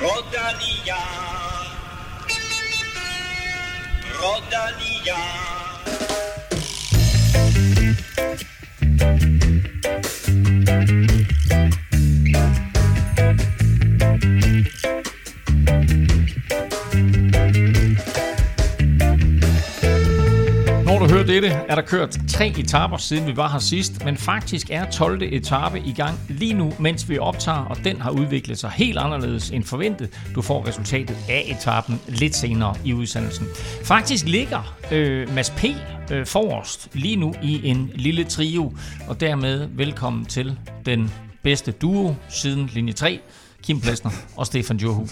Rodalia. Rodalia. Dette, er der kørt tre etaper siden vi var her sidst, men faktisk er 12. etape i gang lige nu, mens vi optager, og den har udviklet sig helt anderledes end forventet. Du får resultatet af etappen lidt senere i udsendelsen. Faktisk ligger øh, Mads P. Øh, forrest lige nu i en lille trio, og dermed velkommen til den bedste duo siden linje 3, Kim Plesner og Stefan Djurhus.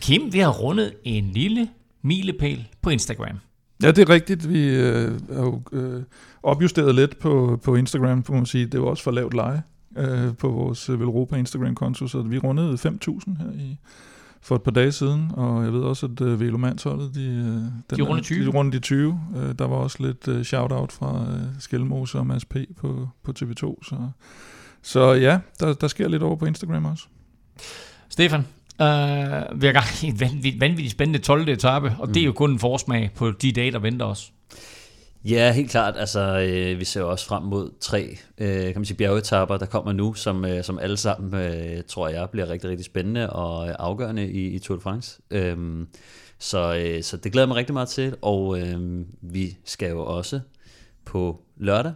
Kim, vi har rundet en lille milepæl på Instagram. Ja, det er rigtigt. Vi øh, har jo øh, opjusteret lidt på, på Instagram, må man sige. Det var også for lavt leje øh, på vores øh, Velropa Instagram-konto, så vi rundede 5.000 her i, for et par dage siden, og jeg ved også, at øh, Velomandsholdet, de, øh, den De rundede 20. De rundede de 20. Øh, der var også lidt øh, shout-out fra øh, Skelmose og Mads P. på, på TV2, så, så ja, der, der sker lidt over på Instagram også. Stefan, øh, vi har gang i en vanvittigt, vanvittigt spændende 12. etape, og mm. det er jo kun en forsmag på de dage, der venter os. Ja, helt klart. Altså, øh, vi ser jo også frem mod tre øh, kan man sige, bjergetapper, der kommer nu, som, øh, som alle sammen, øh, tror jeg, bliver rigtig, rigtig spændende og afgørende i, i Tour de France. Øhm, så, øh, så det glæder jeg mig rigtig meget til, og øh, vi skal jo også på lørdag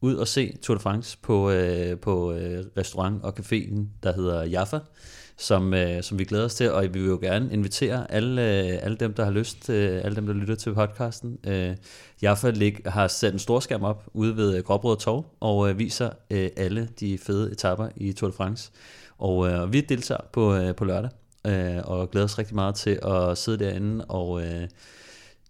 ud og se Tour de France på, øh, på øh, restaurant og caféen, der hedder Jaffa, som, øh, som vi glæder os til, og vi vil jo gerne invitere alle, øh, alle dem, der har lyst, øh, alle dem, der lytter til podcasten. Øh, Jaffa lig, har sat en stor skærm op ude ved øh, Gråbrød Torv, og øh, viser øh, alle de fede etapper i Tour de France. Og øh, vi deltager på, øh, på lørdag, øh, og glæder os rigtig meget til at sidde derinde og øh,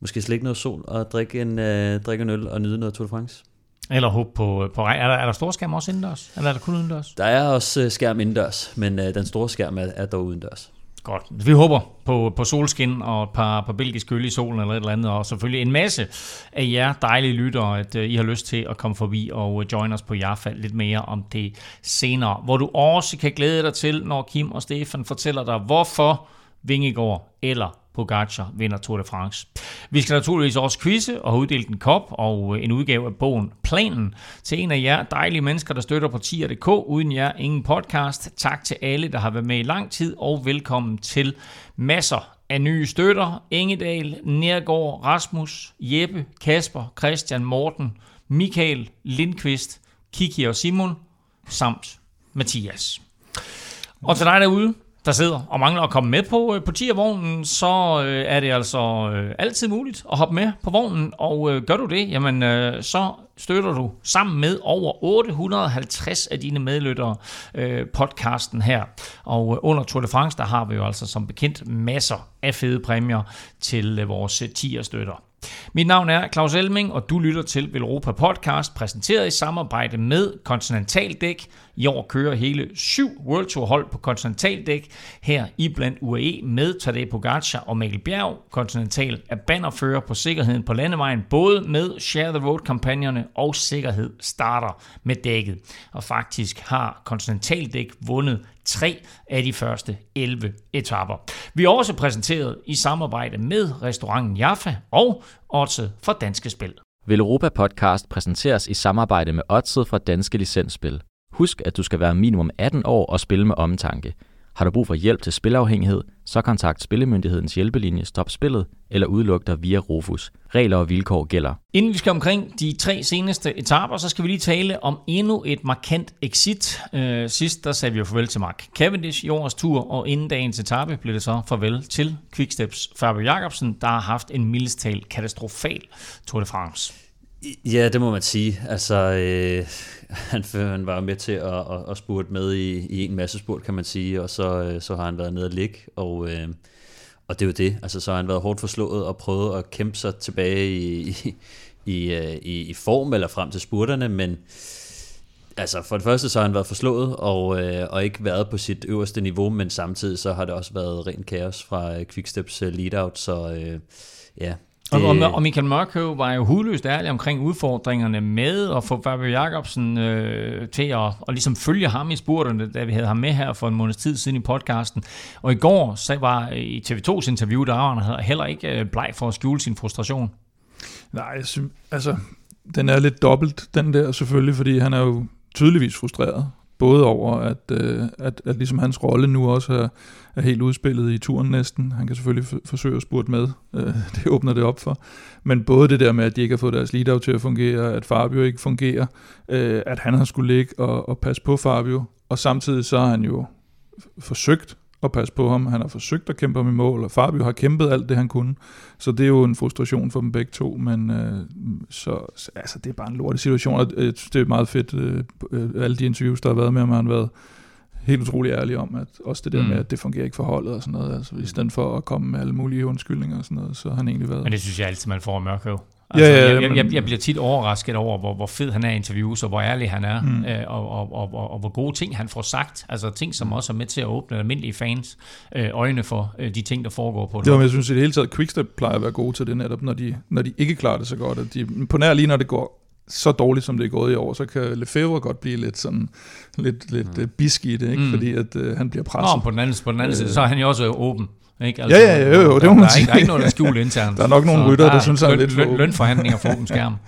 måske slikke noget sol og drikke en, øh, drikke en øl og nyde noget Tour de France. Eller håbe på, på regn. Er der, er der storskærm også indendørs? Eller er der kun udendørs? Der er også øh, skærm indendørs, men øh, den store skærm er, er dog udendørs. Godt. Vi håber på, på solskin og et par, par belgisk øl i solen eller et eller andet, og selvfølgelig en masse af jer dejlige lyttere, at uh, I har lyst til at komme forbi og join os på Jaffa lidt mere om det senere, hvor du også kan glæde dig til, når Kim og Stefan fortæller dig, hvorfor Vingegaard eller Pogacar vinder Tour de France. Vi skal naturligvis også quizze og uddele en kop og øh, en udgave af bogen Planen til en af jer dejlige mennesker, der støtter på tier.dk. Uden jer ingen podcast. Tak til alle, der har været med i lang tid, og velkommen til masser af nye støtter. Engedal, Nergård, Rasmus, Jeppe, Kasper, Christian, Morten, Michael, Lindqvist, Kiki og Simon, samt Mathias. Og til dig derude, der sidder og mangler at komme med på, øh, på tiervognen, så øh, er det altså øh, altid muligt at hoppe med på vognen, og øh, gør du det, jamen øh, så støtter du sammen med over 850 af dine medlyttere øh, podcasten her. Og øh, under Tour de France, der har vi jo altså som bekendt masser af fede præmier til øh, vores øh, tierstøtter. Mit navn er Claus Elming, og du lytter til Velropa Podcast, præsenteret i samarbejde med Continentaldæk. I år kører hele syv World Tour hold på kontinentaldæk, her i blandt UAE med Tadej Pogacar og Mikkel Bjerg. Continental er bannerfører på sikkerheden på landevejen, både med Share the Road-kampagnerne og sikkerhed starter med dækket. Og faktisk har kontinentaldæk vundet tre af de første 11 etapper. Vi er også præsenteret i samarbejde med restauranten Jaffa og også fra Danske Spil. Velropa Podcast præsenteres i samarbejde med Odset fra Danske Licensspil. Husk, at du skal være minimum 18 år og spille med omtanke. Har du brug for hjælp til spilafhængighed, så kontakt Spillemyndighedens hjælpelinje Stop Spillet eller udluk dig via Rufus. Regler og vilkår gælder. Inden vi skal omkring de tre seneste etaper, så skal vi lige tale om endnu et markant exit. Øh, sidst der sagde vi jo farvel til Mark Cavendish i årets tur, og inden dagens etape blev det så farvel til Quicksteps Fabio Jacobsen, der har haft en mildestal katastrofal Tour de France. Ja, det må man sige. Altså, øh, han, han var med til at, at, at spurte med i, i en masse spurt, kan man sige, og så, øh, så har han været nede at ligge, og, øh, og det er jo det. Altså, så har han været hårdt forslået og prøvet at kæmpe sig tilbage i, i, i, øh, i, i form eller frem til spurterne, men altså for det første så har han været forslået og, øh, og ikke været på sit øverste niveau, men samtidig så har det også været ren kaos fra øh, Quicksteps øh, lead-out, så øh, ja, og, og, og Michael Mørkøv var jo hudløst ærlig omkring udfordringerne med at få Fabio Jacobsen øh, til at, at ligesom følge ham i spurterne, da vi havde ham med her for en måneds tid siden i podcasten. Og i går så var i TV2's interview, der var han heller ikke øh, bleg for at skjule sin frustration. Nej, altså, den er lidt dobbelt, den der selvfølgelig, fordi han er jo tydeligvis frustreret. Både over, at, øh, at, at ligesom hans rolle nu også er, er helt udspillet i turen næsten. Han kan selvfølgelig f- forsøge at spurte med. Øh, det åbner det op for. Men både det der med, at de ikke har fået deres lead til at fungere, at Fabio ikke fungerer, øh, at han har skulle ligge og, og passe på Fabio, og samtidig så har han jo forsøgt at passe på ham. Han har forsøgt at kæmpe ham i mål, og Fabio har kæmpet alt det, han kunne. Så det er jo en frustration for dem begge to, men øh, så, altså, det er bare en lortig situation, og øh, det er meget fedt, øh, øh, alle de interviews, der har været med ham, har han været helt utrolig ærlig om, at også det der mm. med, at det fungerer ikke for holdet og sådan noget, altså i stedet for at komme med alle mulige undskyldninger og sådan noget, så har han egentlig været... Men det synes jeg altid, man får mørkøv. Altså, ja, ja, ja, jeg, jeg, jeg bliver tit overrasket over, hvor, hvor fed han er i interviews, og hvor ærlig han er, mm. øh, og, og, og, og, og hvor gode ting han får sagt. Altså ting, som mm. også er med til at åbne almindelige fans øh, øjne for øh, de ting, der foregår på det. Ja, men jeg synes i det hele taget, Quickstep plejer at være gode til det netop, når de, når de ikke klarer det så godt. At de, på nær lige når det går så dårligt, som det er gået i år, så kan Lefebvre godt blive lidt sådan lidt, lidt mm. bisk i det, ikke? Mm. fordi at øh, han bliver presset. Nå, på den anden, på den anden øh, side, så er han jo også åben. Ikke? Altså, ja, ja, jo, jo, det må man sige. Der er ikke noget, der skjult internt. der er nok nogle rytter, der, der synes, han er lidt løn, lønforhandlinger for åben skærm.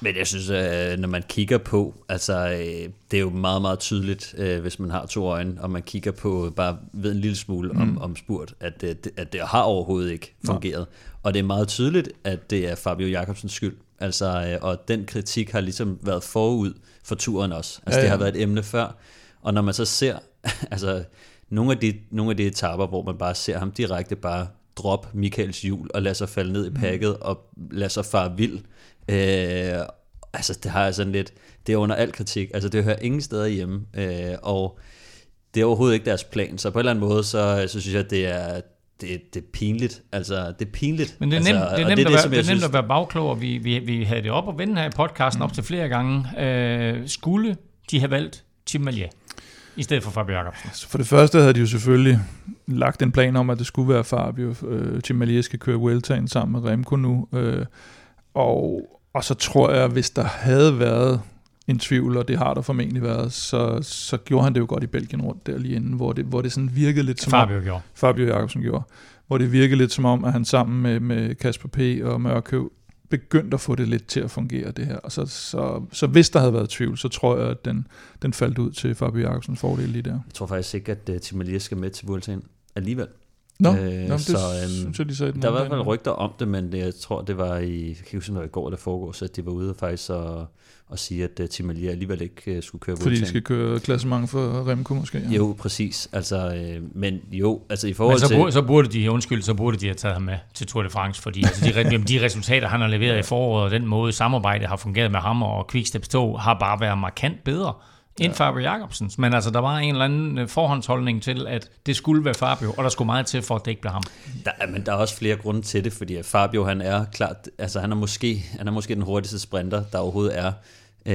Men jeg synes, øh, når man kigger på, altså øh, det er jo meget, meget tydeligt, øh, hvis man har to øjne, og man kigger på, bare ved en lille smule mm. om, om spurt, at, det, at det har overhovedet ikke fungeret. Ja. Og det er meget tydeligt, at det er Fabio Jakobsens skyld. Altså, og den kritik har ligesom været forud for turen også. Altså, ja, ja. det har været et emne før. Og når man så ser, altså, nogle af, de, nogle af de etaper, hvor man bare ser ham direkte bare drop Michaels hjul og lade sig falde ned i mm. pakket mm. og lade sig fare vild. Øh, altså det har jeg sådan lidt, det er under al kritik, altså det hører ingen steder hjemme, øh, og det er overhovedet ikke deres plan, så på en eller anden måde, så, så synes jeg, det er, det, det er pinligt. Altså, det er pinligt. Men det er nemt, altså, det er nemt, det, at, være, det, er nemt at være bagklog, og vi, vi, vi havde det op og vende her i podcasten mm. op til flere gange. Øh, skulle de have valgt Tim Malier? I stedet for Fabio Jacobsen? For det første havde de jo selvfølgelig lagt en plan om, at det skulle være Fabio. Øh, Tim skal køre Vueltaen sammen med Remco nu. Øh, og, og så tror jeg, hvis der havde været en tvivl, og det har der formentlig været, så, så gjorde han det jo godt i Belgien rundt der lige inden, hvor det, hvor det sådan virkede lidt som Fabio om, gjorde. Fabio Jacobsen gjorde. Hvor det virkede lidt som om, at han sammen med, med Kasper P. og Mørkøv begyndt at få det lidt til at fungere, det her. Og så, så, så hvis der havde været tvivl, så tror jeg, at den, den faldt ud til Fabio Jacobsens fordel lige der. Jeg tror faktisk ikke, at uh, Tim Alias skal med til Vueltaen alligevel. Nå, øh, det så, øhm, synes jeg, de sagde Der var i hvert fald rygter om det, men jeg tror, det var i, jeg kan ikke huske, det går eller foregår, så de var ude faktisk og, og sige, at uh, Tim Alia alligevel ikke uh, skulle køre Fordi de skal køre klassement for Remco måske? Ja. Jo, præcis. Altså, øh, men jo, altså i forhold men så til... Burde, så burde de, undskyld, så burde de have taget ham med til Tour de France, fordi altså, de, de resultater, han har leveret i foråret, og den måde samarbejdet har fungeret med ham og Quicksteps 2, har bare været markant bedre end ja. Fabio Jacobsens. Men altså, der var en eller anden øh, forhåndsholdning til, at det skulle være Fabio, og der skulle meget til, for at det ikke blev ham. Der, men der er også flere grunde til det, fordi Fabio, han er klart, altså han er måske, han er måske den hurtigste sprinter, der overhovedet er. Øh,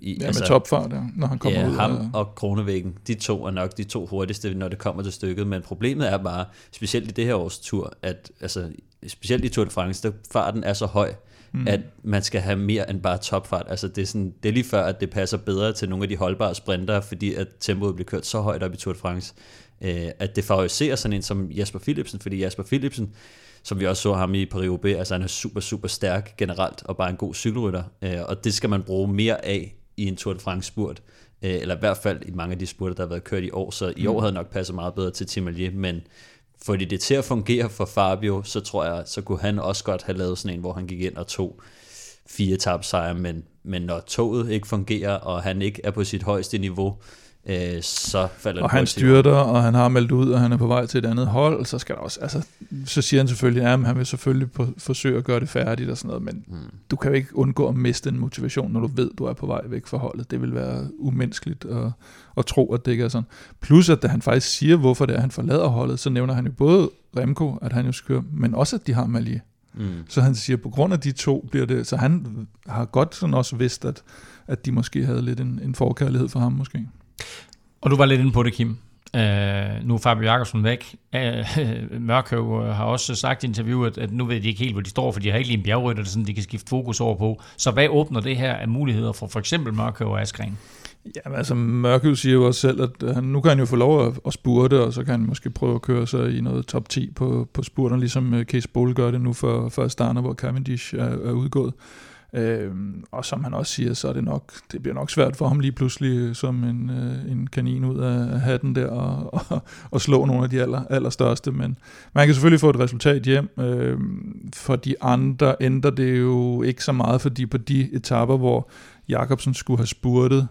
i, ja, altså, med topfart, ja, når han kommer ja, ud. ham og, og Kronevæggen, de to er nok de to hurtigste, når det kommer til stykket, men problemet er bare, specielt i det her års tur, at altså, specielt i Tour de France, der farten er så høj, mm. at man skal have mere end bare topfart. Altså det er, sådan, det er lige før, at det passer bedre til nogle af de holdbare sprinter, fordi at tempoet bliver kørt så højt op i Tour de France, øh, at det favoriserer sådan en som Jasper Philipsen, fordi Jasper Philipsen, som vi også så ham i Paris-Roubaix, altså han er super, super stærk generelt, og bare en god cykelrytter, øh, og det skal man bruge mere af i en Tour de France spurt, øh, eller i hvert fald i mange af de spurter, der har været kørt i år, så i mm. år havde nok passet meget bedre til Tim Allier, men fordi det til at fungere for Fabio, så tror jeg, så kunne han også godt have lavet sådan en, hvor han gik ind og tog fire tabsejre, men, men når toget ikke fungerer, og han ikke er på sit højeste niveau, øh, så falder Og han styrter, og han har meldt ud, og han er på vej til et andet hold, så skal der også, altså, så siger han selvfølgelig, at han vil selvfølgelig på, forsøge at gøre det færdigt og sådan noget, men mm. du kan jo ikke undgå at miste en motivation, når du ved, du er på vej væk fra holdet. Det vil være umenneskeligt at, at tro, at det ikke er sådan. Plus, at da han faktisk siger, hvorfor det er, han forlader holdet, så nævner han jo både Remco, at han jo skal men også at de har Malie. Mm. Så han siger, at på grund af de to bliver det, så han har godt sådan også vidst, at, at de måske havde lidt en, en forkærlighed for ham måske. Og du var lidt inde på det, Kim. Uh, nu er Fabio Jakobsen væk. Uh, Mørkøv øh, har også sagt i interviewet, at nu ved de ikke helt, hvor de står, for de har ikke lige en bjergrytter, sådan de kan skifte fokus over på. Så hvad åbner det her af muligheder for for eksempel Mørkøv og Askren? Ja, altså Mørkøv siger jo også selv, at han, nu kan han jo få lov at, at spurte, og så kan han måske prøve at køre sig i noget top 10 på, på spurterne, ligesom Case Bowl gør det nu for, for Astana, hvor Cavendish er, er udgået. Øh, og som han også siger, så er det nok, det bliver nok svært for ham lige pludselig som en, øh, en kanin ud af hatten der og, og, og slå nogle af de aller, allerstørste, men man kan selvfølgelig få et resultat hjem. Øh, for de andre ændrer det jo ikke så meget, fordi på de etapper, hvor Jakobsen skulle have spurtet,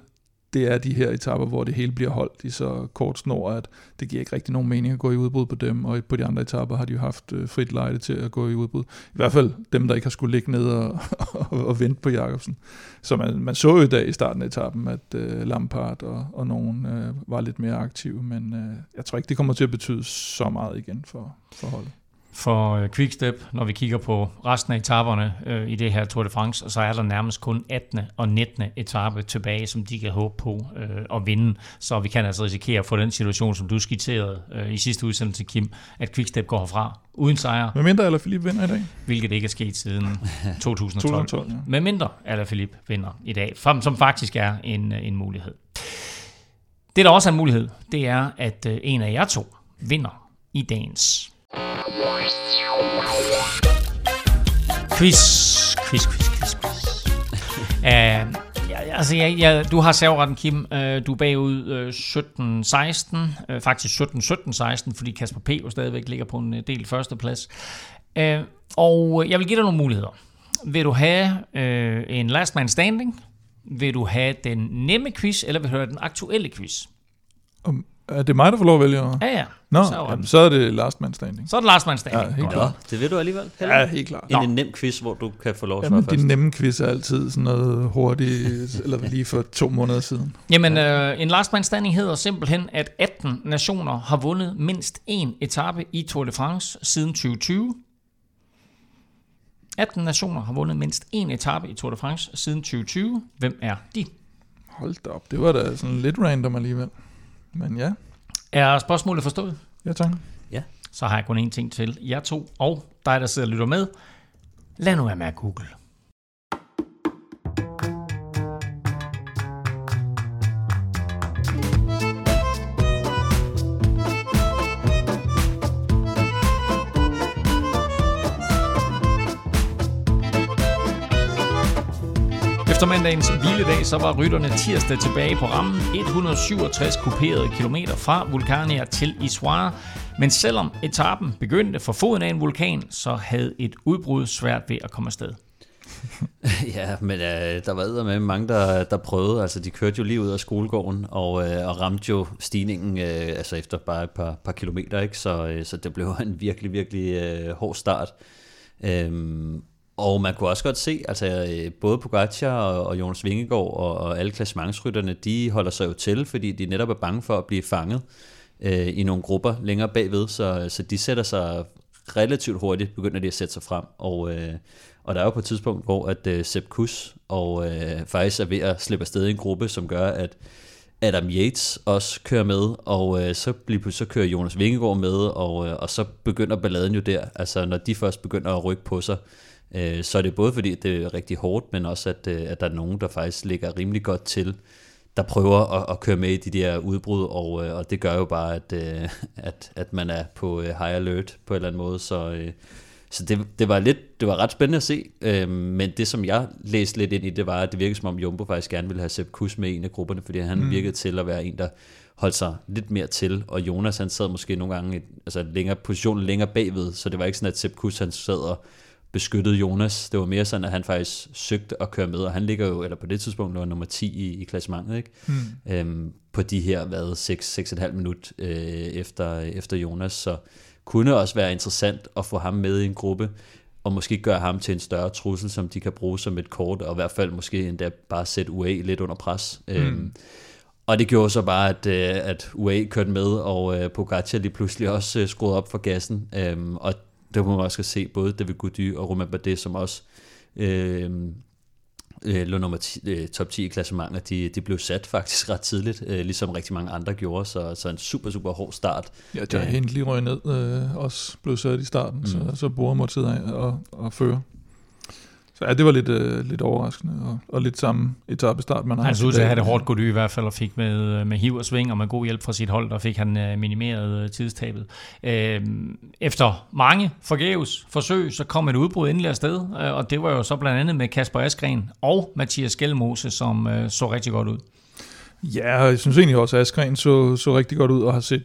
det er de her etapper, hvor det hele bliver holdt i så kort snor, at det giver ikke rigtig nogen mening at gå i udbrud på dem, og på de andre etapper har de jo haft øh, frit lejde til at gå i udbrud. I hvert fald dem, der ikke har skulle ligge ned og, og, og vente på Jakobsen. Så man, man så jo i dag i starten af etappen, at uh, Lampard og, og nogen uh, var lidt mere aktive, men uh, jeg tror ikke, det kommer til at betyde så meget igen for, for holdet for øh, Quickstep, når vi kigger på resten af etaperne øh, i det her Tour de France, og så er der nærmest kun 18. og 19. etape tilbage, som de kan håbe på øh, at vinde. Så vi kan altså risikere at få den situation, som du skitserede øh, i sidste udsendelse, Kim, at Quickstep går herfra uden sejr. Med mindre Philippe vinder i dag. Hvilket ikke er sket siden 2012. 2012 ja. Med mindre Philippe vinder i dag, som faktisk er en, en mulighed. Det, der også er en mulighed, det er, at øh, en af jer to vinder i dagens Quiz, quiz, quiz, quiz, quiz. uh, ja, altså, ja, ja, du har serveretten, Kim. Uh, du er bagud uh, 17-16. Uh, faktisk 17-17-16, fordi Kasper P. jo stadigvæk ligger på en øh, uh, del førsteplads. Uh, og jeg vil give dig nogle muligheder. Vil du have uh, en last man standing? Vil du have den nemme quiz, eller vil du have den aktuelle quiz? Um, er det mig, der får lov at vælge? Ja, ja. Nå, så, jamen, så er det last man standing. Så er det last man standing. Ja, helt klart. det ved du alligevel. Heller. Ja, helt klart. En, en nem quiz, hvor du kan få lov at svare først. De nemme quiz er altid sådan noget hurtigt, eller lige for to måneder siden. Jamen, ja. øh, en last man standing hedder simpelthen, at 18 nationer har vundet mindst én etape i Tour de France siden 2020. 18 nationer har vundet mindst én etape i Tour de France siden 2020. Hvem er de? Hold da op, det var da sådan lidt random alligevel. Men ja. Er spørgsmålet forstået? Ja, tak. Ja. Så har jeg kun én ting til jer to, og dig, der sidder og lytter med. Lad nu være med at google. Efter mandagens hviledag, så var rytterne tirsdag tilbage på rammen 167 kuperede kilometer fra Vulkania til Issoire. Men selvom etappen begyndte for foden af en vulkan, så havde et udbrud svært ved at komme afsted. ja, men øh, der var med mange, der, der prøvede. Altså, de kørte jo lige ud af skolegården og, øh, og ramte jo stigningen øh, altså efter bare et par, par kilometer. Ikke? Så, øh, så det blev en virkelig, virkelig øh, hård start. Øhm, og man kunne også godt se, altså øh, både Pogacar og, og Jonas Vingegaard og, og alle klassementsrytterne, de holder sig jo til, fordi de netop er bange for at blive fanget øh, i nogle grupper længere bagved, så, så de sætter sig relativt hurtigt, begynder de at sætte sig frem, og, øh, og der er jo på et tidspunkt, hvor at øh, Sepp Kuss og øh, faktisk er ved at slippe afsted i en gruppe, som gør, at Adam Yates også kører med, og øh, så, bliver, så kører Jonas Vingegaard med, og, øh, og så begynder balladen jo der, altså når de først begynder at rykke på sig, øh, så er det både fordi, det er rigtig hårdt, men også at, øh, at der er nogen, der faktisk ligger rimelig godt til, der prøver at, at køre med i de der udbrud, og, øh, og det gør jo bare, at, øh, at, at man er på high alert på en eller anden måde, så, så det, det var lidt, det var ret spændende at se, men det som jeg læste lidt ind i, det var, at det virkede som om Jumbo faktisk gerne ville have Sepp Kuss med i en af grupperne, fordi han mm. virkede til at være en, der holdt sig lidt mere til, og Jonas han sad måske nogle gange et, altså længere position længere bagved, så det var ikke sådan, at Sepp Kuss han sad og beskyttede Jonas. Det var mere sådan, at han faktisk søgte at køre med, og han ligger jo, eller på det tidspunkt, var nummer 10 i, i klassementet, ikke? Mm. Øhm, på de her, hvad, 6-6,5 minut øh, efter, efter Jonas, så kunne også være interessant at få ham med i en gruppe, og måske gøre ham til en større trussel, som de kan bruge som et kort, og i hvert fald måske endda bare sætte UA lidt under pres. Mm. Øhm, og det gjorde så bare, at, øh, at UA kørte med, og øh, Pogacar lige pludselig også øh, skruede op for gassen. Øhm, og det må man også se både David Gody og Romain Bardet, som også øh, øh, lå nummer 10, øh, top 10 i klassementer, de, de blev sat faktisk ret tidligt, øh, ligesom rigtig mange andre gjorde, så, så en super, super hård start. Ja, Øh, endelig røget ned, øh, også blev sat i starten, mm. så, så Bora måtte sidde af og, og føre. Så ja, det var lidt, øh, lidt overraskende, og, og lidt samme etappestart, man har Han så ud til at have det hårdt godt i hvert fald, og fik med, med hiv og sving, og med god hjælp fra sit hold, der fik han øh, minimeret øh, tidstabet. Øh, efter mange forgæves forsøg, så kom et udbrud endelig afsted, øh, og det var jo så blandt andet med Kasper Askren og Mathias Skelmose, som øh, så rigtig godt ud. Ja, og jeg synes egentlig også, at Askren så, så rigtig godt ud, og har set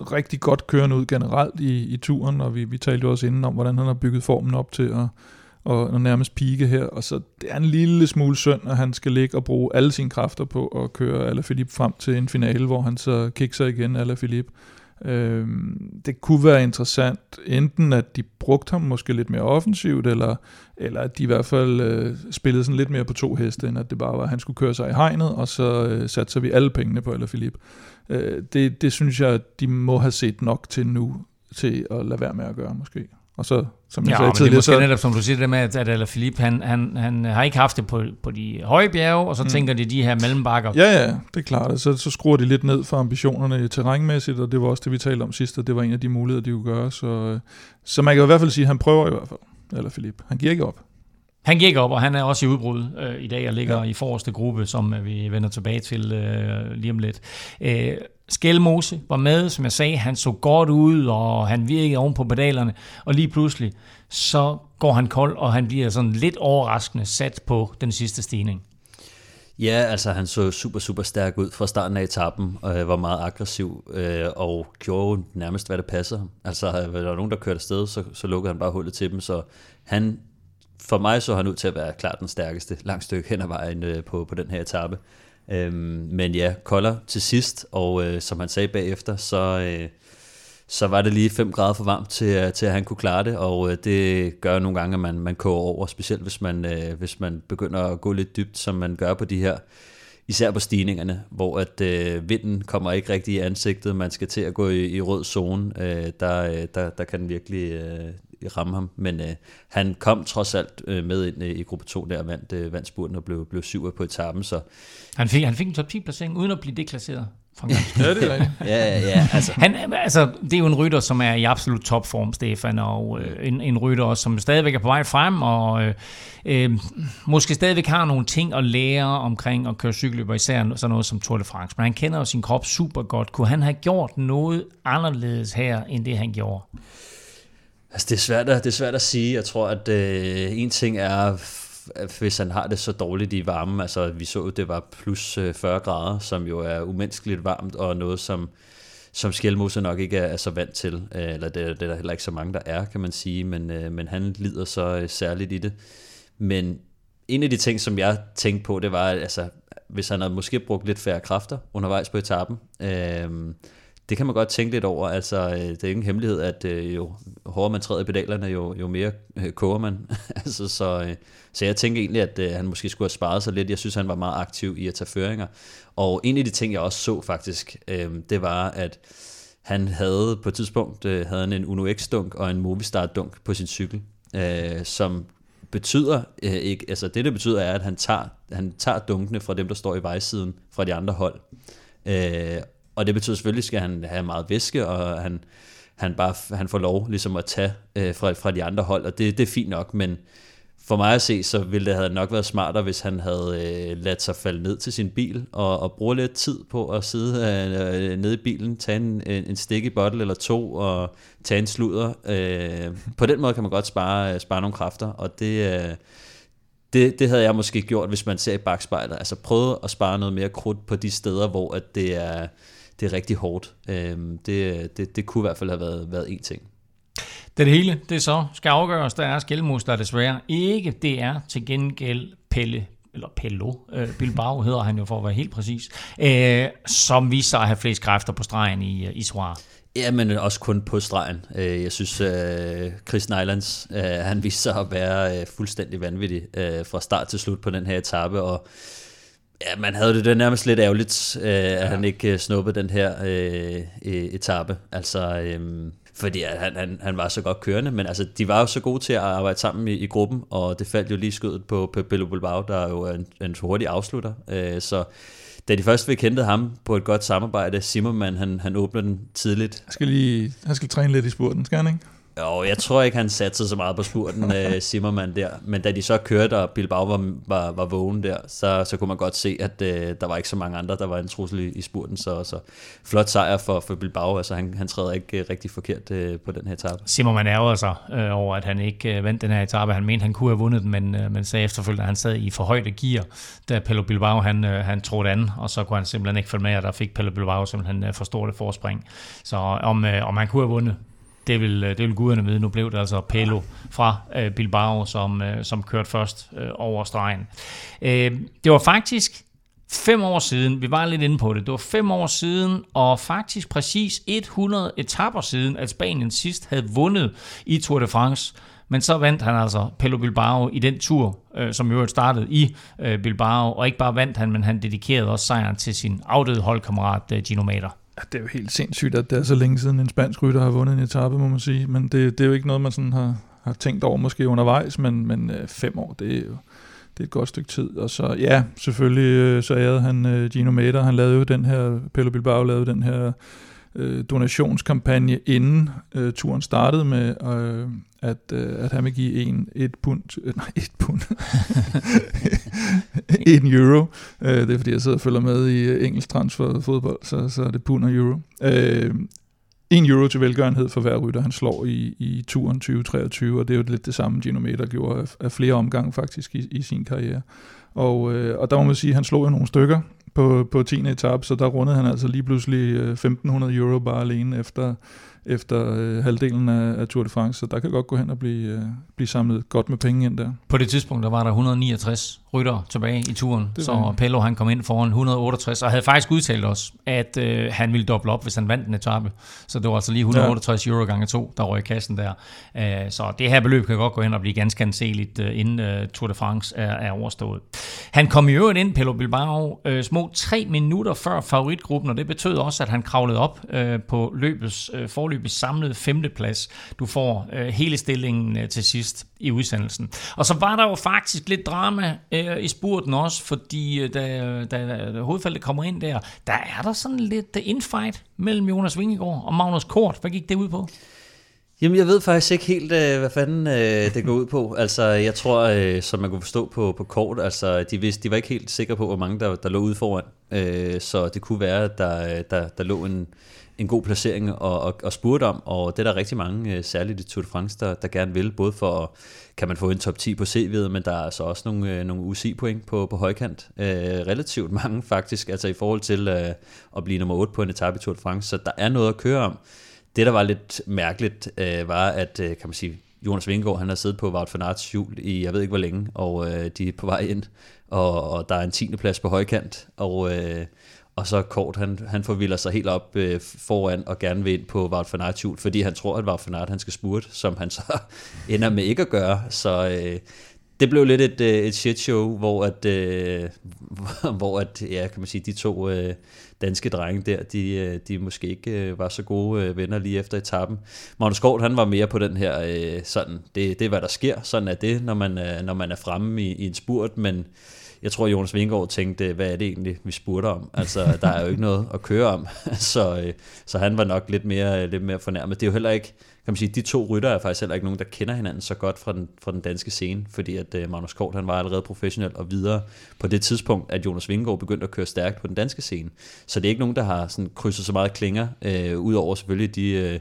rigtig godt kørende ud generelt i, i turen, og vi, vi talte jo også inden om, hvordan han har bygget formen op til at, og, og nærmest pike her, og så det er en lille smule synd, at han skal ligge og bruge alle sine kræfter på at køre Alaphilippe frem til en finale, hvor han så kikser igen Alaphilippe. Øhm, det kunne være interessant, enten at de brugte ham måske lidt mere offensivt, eller, eller at de i hvert fald øh, spillede sådan lidt mere på to heste, end at det bare var, at han skulle køre sig i hegnet, og så øh, satser vi alle pengene på Alaphilippe. Øh, det, det synes jeg, at de må have set nok til nu, til at lade være med at gøre måske. Og så, som jeg Ja, sagde men det er tidligere, netop, som du siger, det med, at, at Alaphilippe, han, han, han har ikke haft det på, på de høje bjerge, og så mm. tænker de de her mellembakker. Ja, ja, det er klart. Så, så skruer de lidt ned for ambitionerne terrænmæssigt, og det var også det, vi talte om sidst, og det var en af de muligheder, de kunne gøre. Så, øh, så man kan i hvert fald sige, at han prøver i hvert fald, eller Philip. Han giver ikke op. Han gik op, og han er også i udbrud øh, i dag og ligger ja. i forreste gruppe, som øh, vi vender tilbage til øh, lige om lidt. Øh, Skelmose var med, som jeg sagde, han så godt ud, og han virkede oven på pedalerne, og lige pludselig, så går han kold, og han bliver sådan lidt overraskende sat på den sidste stigning. Ja, altså han så super, super stærk ud fra starten af etappen, og øh, var meget aggressiv, øh, og gjorde nærmest, hvad det passer ham. Altså, der var der nogen, der kørte afsted, så, så lukkede han bare hullet til dem, så han, for mig så han ud til at være klart den stærkeste langt stykke hen ad vejen øh, på, på den her etape. Øhm, men ja, kolder til sidst, og øh, som han sagde bagefter, så, øh, så var det lige 5 grader for varmt til, øh, til at han kunne klare det, og øh, det gør nogle gange, at man, man koger over, specielt hvis man, øh, hvis man begynder at gå lidt dybt, som man gør på de her, især på stigningerne, hvor at øh, vinden kommer ikke rigtig i ansigtet, man skal til at gå i, i rød zone, øh, der, øh, der, der kan virkelig øh, ramme ham, men øh, han kom trods alt øh, med ind øh, i gruppe 2 der, og vandt, øh, vandt spurten og blev, blev syver på etappen, så Han fik, han fik en top 10 placering, uden at blive deklasseret. Ja, det er rigtigt. ja, ja, altså, Han, altså, det er jo en rytter, som er i absolut topform, Stefan, og øh, en, en rytter, også, som stadigvæk er på vej frem, og øh, øh, måske stadigvæk har nogle ting at lære omkring at køre cykelløber, især sådan noget som Tour de France. Men han kender jo sin krop super godt. Kunne han have gjort noget anderledes her, end det han gjorde? Altså, det er svært at, det er svært at sige. Jeg tror, at øh, en ting er, hvis han har det så dårligt i varmen, altså vi så, det var plus øh, 40 grader, som jo er umenneskeligt varmt, og noget, som, som Skjelmose nok ikke er, er så vant til. Øh, eller det, det er der heller ikke så mange, der er, kan man sige, men, øh, men han lider så øh, særligt i det. Men en af de ting, som jeg tænkte på, det var, at altså, hvis han havde måske brugt lidt færre kræfter undervejs på etappen, øh, det kan man godt tænke lidt over. Altså, øh, det er ingen hemmelighed, at øh, jo hårdere man træder i pedalerne, jo, jo mere øh, koger man. altså, så, så jeg tænker egentlig, at han måske skulle have sparet sig lidt. Jeg synes, han var meget aktiv i at tage føringer. Og en af de ting, jeg også så faktisk, det var, at han havde på et tidspunkt havde han en Uno X-dunk og en Movistar-dunk på sin cykel, som betyder øh, ikke, altså det det betyder er, at han tager, han tager dunkene fra dem, der står i vejsiden fra de andre hold. Øh, og det betyder selvfølgelig, skal han have meget væske, og han, han, bare, han får lov ligesom at tage øh, fra, fra de andre hold, og det, det er fint nok, men for mig at se, så ville det have nok været smartere, hvis han havde øh, ladt sig falde ned til sin bil, og, og bruge lidt tid på at sidde øh, nede i bilen, tage en, en stik i bottle eller to, og tage en sludder. Øh, på den måde kan man godt spare, øh, spare nogle kræfter, og det, øh, det, det havde jeg måske gjort, hvis man ser i bagspejlet. Altså prøve at spare noget mere krudt på de steder, hvor at det er, det er rigtig hårdt. Øh, det, det, det kunne i hvert fald have været, været en ting. Det hele, det så skal afgøres, der er Skelmos, der desværre ikke. Det er til gengæld Pelle eller Pello, øh, Bilbao hedder han jo for at være helt præcis, øh, som viser sig at have flest kræfter på stregen i, i Soir. Ja, men også kun på stregen. Øh, Jeg synes, øh, Chris Nylands, øh, han viste sig at være øh, fuldstændig vanvittig øh, fra start til slut på den her etape, og ja, man havde det, det nærmest lidt ærgerligt, øh, at han ikke øh, snuppede den her øh, øh, etape. Altså, øh, fordi han, han, han var så godt kørende, men altså, de var jo så gode til at arbejde sammen i, i gruppen, og det faldt jo lige skødet på Pepelo Bilbao, der er jo en, en hurtig afslutter, øh, så da de først fik hentet ham på et godt samarbejde, Zimmermann, han, han åbner den tidligt. Han skal lige han skal træne lidt i spurten, skal han ikke? Jo, jeg tror ikke, han satte så meget på spurten, uh, Zimmermann der. Men da de så kørte, og Bilbao var, var, var vågen der, så, så kunne man godt se, at uh, der var ikke så mange andre, der var en trussel i, i spurten. Så, så flot sejr for, for Bilbao. Altså, han, han træder ikke uh, rigtig forkert uh, på den her etape. Zimmermann ærger sig uh, over, at han ikke uh, vandt den her etape. Han mente, han kunne have vundet den, men, uh, men sagde efterfølgende, at han sad i for højde gear, da Pello Bilbao han, uh, han trådte an, og så kunne han simpelthen ikke følge med, og der fik Pello Bilbao simpelthen uh, for stort et forspring. Så om, uh, om han kunne have vundet, det vil, øh, det vil guderne vide. Nu blev det altså Pelo fra øh, Bilbao, som, øh, som kørte først øh, over stregen. Øh, det var faktisk fem år siden, vi var lidt inde på det, det var fem år siden, og faktisk præcis 100 etapper siden, at Spanien sidst havde vundet i Tour de France. Men så vandt han altså Pelo Bilbao i den tur, øh, som i øvrigt startede i øh, Bilbao, og ikke bare vandt han, men han dedikerede også sejren til sin afdøde holdkammerat øh, Gino Mater. Ja, det er jo helt sindssygt, at det er så længe siden en spansk rytter har vundet en etape, må man sige. Men det, det er jo ikke noget, man sådan har, har tænkt over måske undervejs, men, men øh, fem år, det er jo det er et godt stykke tid. Og så, ja, selvfølgelig øh, så ærede han øh, Gino Mater. Han lavede jo den her, Pelle Bilbao lavede den her øh, donationskampagne, inden øh, turen startede med, øh, at, øh, at han vil give en et pund, øh, nej, et pund, en euro. Øh, det er fordi, jeg sidder og følger med i øh, engelsk transfer fodbold, så, så er det pund og euro. Øh, en euro til velgørenhed for hver rytter, han slår i, i turen 2023, og det er jo lidt det samme, Gino Meter gjorde af, af flere omgange faktisk i, i sin karriere. Og, øh, og der må man sige, at han slog jo nogle stykker på, på 10. etape, så der rundede han altså lige pludselig øh, 1500 euro bare alene efter, efter øh, halvdelen af, af Tour de France, så der kan godt gå hen og blive, øh, blive samlet godt med penge ind der. På det tidspunkt, der var der 169 rytter tilbage i turen, så Pello han kom ind foran 168, og havde faktisk udtalt os, at øh, han ville doble op, hvis han vandt en etape. Så det var altså lige 168 ja. euro gange to, der røg i kassen der. Æh, så det her beløb kan godt gå hen og blive ganske anseligt, øh, inden øh, Tour de France er, er overstået. Han kom i øvrigt ind, Pello Bilbao, øh, små tre minutter før favoritgruppen, og det betød også, at han kravlede op øh, på løbets øh, forløbets samlede femteplads. Du får øh, hele stillingen øh, til sidst i udsendelsen. Og så var der jo faktisk lidt drama øh, i spurten også, fordi øh, da, da, da hovedfaldet kommer ind der, der er der sådan lidt øh, infight mellem Jonas Vingegaard og Magnus Kort. Hvad gik det ud på? Jamen, jeg ved faktisk ikke helt, øh, hvad fanden øh, det går ud på. Altså, jeg tror, øh, som man kunne forstå på, på kort, altså, de, vidste, de var ikke helt sikre på, hvor mange der, der lå ude foran. Øh, så det kunne være, at der, der, der lå en, en god placering og, og, og spurgte om, og det er der rigtig mange, øh, særligt i Tour de France, der, der gerne vil, både for, kan man få en top 10 på CV'et, men der er altså også nogle, øh, nogle UCI-point på, på højkant. Øh, relativt mange faktisk, altså i forhold til øh, at blive nummer 8 på en etape i Tour de France, så der er noget at køre om. Det, der var lidt mærkeligt, øh, var, at øh, kan man sige, Jonas Vingegaard, han har siddet på Wout van Aerts hjul i jeg ved ikke hvor længe, og øh, de er på vej ind, og, og der er en tiende plads på højkant, og, øh, og så Kort, han, han forvilder sig helt op øh, foran og gerne vil ind på Wout van hjul, fordi han tror, at Wout van Aert, han skal spurte, som han så ender med ikke at gøre, så øh, det blev lidt et, øh, et shit show, hvor at, øh, hvor at, ja, kan man sige, de to øh, danske drenge der, de, øh, de måske ikke øh, var så gode øh, venner lige efter etappen. Magnus Kort, han var mere på den her, øh, sådan, det, det er hvad der sker, sådan er det, når man, øh, når man er fremme i, i en spurt, men jeg tror, Jonas Vingård tænkte, hvad er det egentlig, vi spurgte om? Altså, der er jo ikke noget at køre om, så, øh, så han var nok lidt mere, øh, lidt mere fornærmet. Det er jo heller ikke, kan man sige, de to rytter er faktisk heller ikke nogen, der kender hinanden så godt fra den, fra den danske scene, fordi at øh, Magnus Kort, han var allerede professionel og videre på det tidspunkt, at Jonas Vingegaard begyndte at køre stærkt på den danske scene. Så det er ikke nogen, der har sådan krydset så meget klinger, øh, udover selvfølgelig de Øh,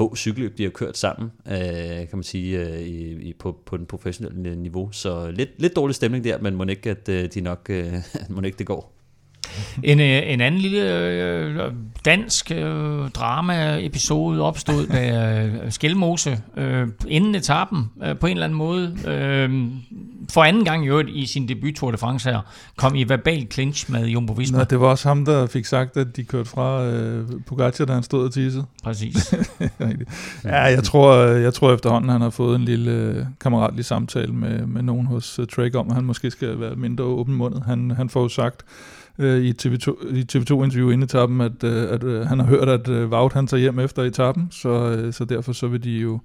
få cykelløb, de har kørt sammen, øh, kan man sige, øh, i, i, på, på den professionelle niveau. Så lidt, lidt dårlig stemning der, men må ikke, at øh, de nok, øh, må ikke det går. En, øh, en anden lille øh, dansk øh, drama-episode opstod, da øh, Skelmose øh, inden etappen øh, på en eller anden måde, øh, for anden gang i øvrigt i sin debut Tour de France her, kom i verbal clinch med Jumbo Visma. Nå, det var også ham, der fik sagt, at de kørte fra øh, Pogacar, da han stod og tissede. Præcis. ja, jeg tror, jeg tror efterhånden, han har fået en lille øh, kammeratlig samtale med, med nogen hos uh, Trek om, at han måske skal være mindre åben mundet. Han, han får jo sagt, øh, i TV2, i TV2-interview inden etappen, at, øh, at øh, han har hørt, at øh, Wout han tager hjem efter etappen, så, øh, så derfor så vil de jo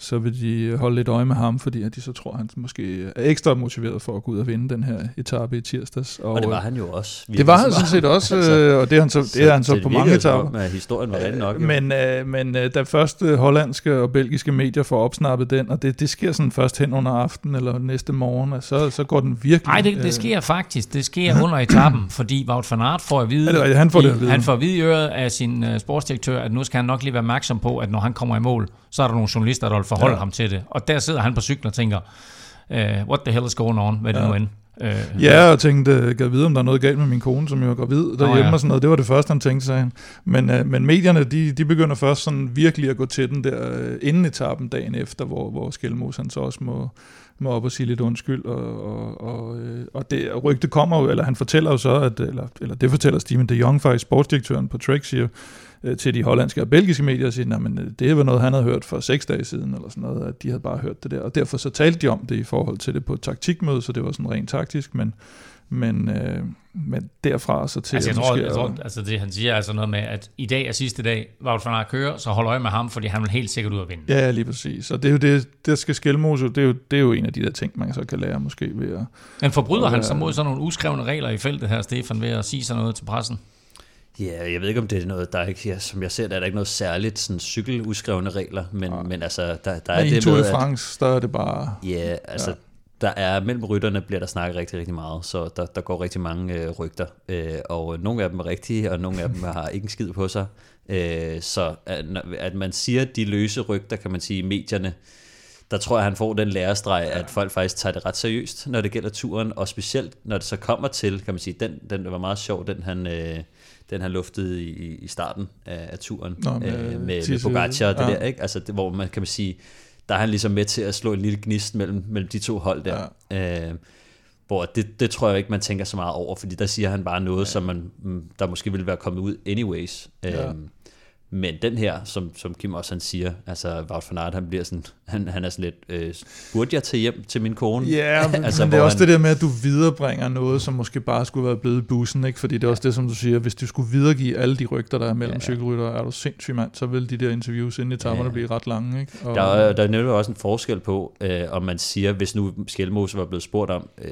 så vil de holde lidt øje med ham, fordi at de så tror, at han måske er ekstra motiveret for at gå ud og vinde den her etape i tirsdags. Og, og det var han jo også. Det var han sådan set også, altså, og det er han så, det er han så, så på mange etaper. Med historien var rigtig nok. Jo. Men, øh, men øh, da første hollandske og belgiske medier får opsnappet den, og det, det sker sådan først hen under aften eller næste morgen, så, så går den virkelig... Nej, det, det øh, sker faktisk. Det sker under etappen, fordi Wout van Aert får at vide, det, han får det at vide. Han får at vide i øret af sin sportsdirektør, at nu skal han nok lige være opmærksom på, at når han kommer i mål, så er der nogle journalister, der forholde ja. ham til det. Og der sidder han på cyklen og tænker, uh, what the hell is going on, hvad ja. det nu end. Uh, ja, og tænkte, kan vide, om der er noget galt med min kone, som jo er gravid derhjemme oh, ja. og sådan noget. Det var det første, han tænkte sig. Men, uh, men medierne, de, de begynder først sådan virkelig at gå til den der uh, inden etappen dagen efter, hvor, hvor Skelmos han så også må, må op og sige lidt undskyld. Og, og, og, og det rygte kommer jo, eller han fortæller jo så, at, eller, eller det fortæller Steven de Jong faktisk, sportsdirektøren på Trek, siger, øh, til de hollandske og belgiske medier og sige, at øh, det var noget, han havde hørt for seks dage siden, eller sådan noget, at de havde bare hørt det der. Og derfor så talte de om det i forhold til det på et taktikmøde, så det var sådan rent taktisk, men, men, øh, men derfra så til... Altså jeg tror, jeg tror altså det han siger altså noget med, at i dag er sidste dag, Wout van Aert kører, så hold øje med ham, fordi han vil helt sikkert ud at vinde. Ja, lige præcis. Og det er jo det, der skal skælmose, det er, jo, det er jo en af de der ting, man så kan lære måske ved at... Men forbryder han sig mod sådan nogle uskrevne regler i feltet her, Stefan, ved at sige sådan noget til pressen? Ja, jeg ved ikke, om det er noget, der er ikke, ja, som jeg ser, der er der ikke noget særligt sådan cykeludskrevne regler, men, ja. men altså, der, der er men det med, at... France, der er det bare... Ja, altså, ja. der er, mellem rytterne bliver der snakket rigtig, rigtig meget, så der, der går rigtig mange øh, rygter, øh, og nogle af dem er rigtige, og nogle af dem har ikke en skid på sig, øh, så at, at man siger de løse rygter, kan man sige, i medierne, der tror jeg, han får den lærestreg, ja. at folk faktisk tager det ret seriøst, når det gælder turen, og specielt når det så kommer til, kan man sige, den, den var meget sjov, den han... Øh, den han luftede i, i starten af, af turen Nå, med, øh, med, med Pogacar og det ja. der, ikke? Altså, det, hvor man kan man sige, der er han ligesom med til at slå en lille gnist mellem, mellem de to hold der. Ja. Øh, hvor det, det tror jeg ikke, man tænker så meget over, fordi der siger han bare noget, ja. som man, mm, der måske ville være kommet ud anyways. Ja. Øh, men den her, som, som Kim også han siger, altså Wout van Aert, han bliver sådan, han, han er sådan lidt, øh, burde jeg tage hjem til min kone? Ja, men, altså, men det er også han, det der med, at du viderebringer noget, som måske bare skulle være blevet bussen, ikke? fordi det er ja. også det, som du siger, hvis du skulle videregive alle de rygter, der er mellem ja, ja. cykelrytter, er du sindssyg mand, så vil de der interviews inden i etapperne ja. blive ret lange. Ikke? Og, der, er, der er nemlig også en forskel på, øh, om man siger, hvis nu Skelmose var blevet spurgt om, øh,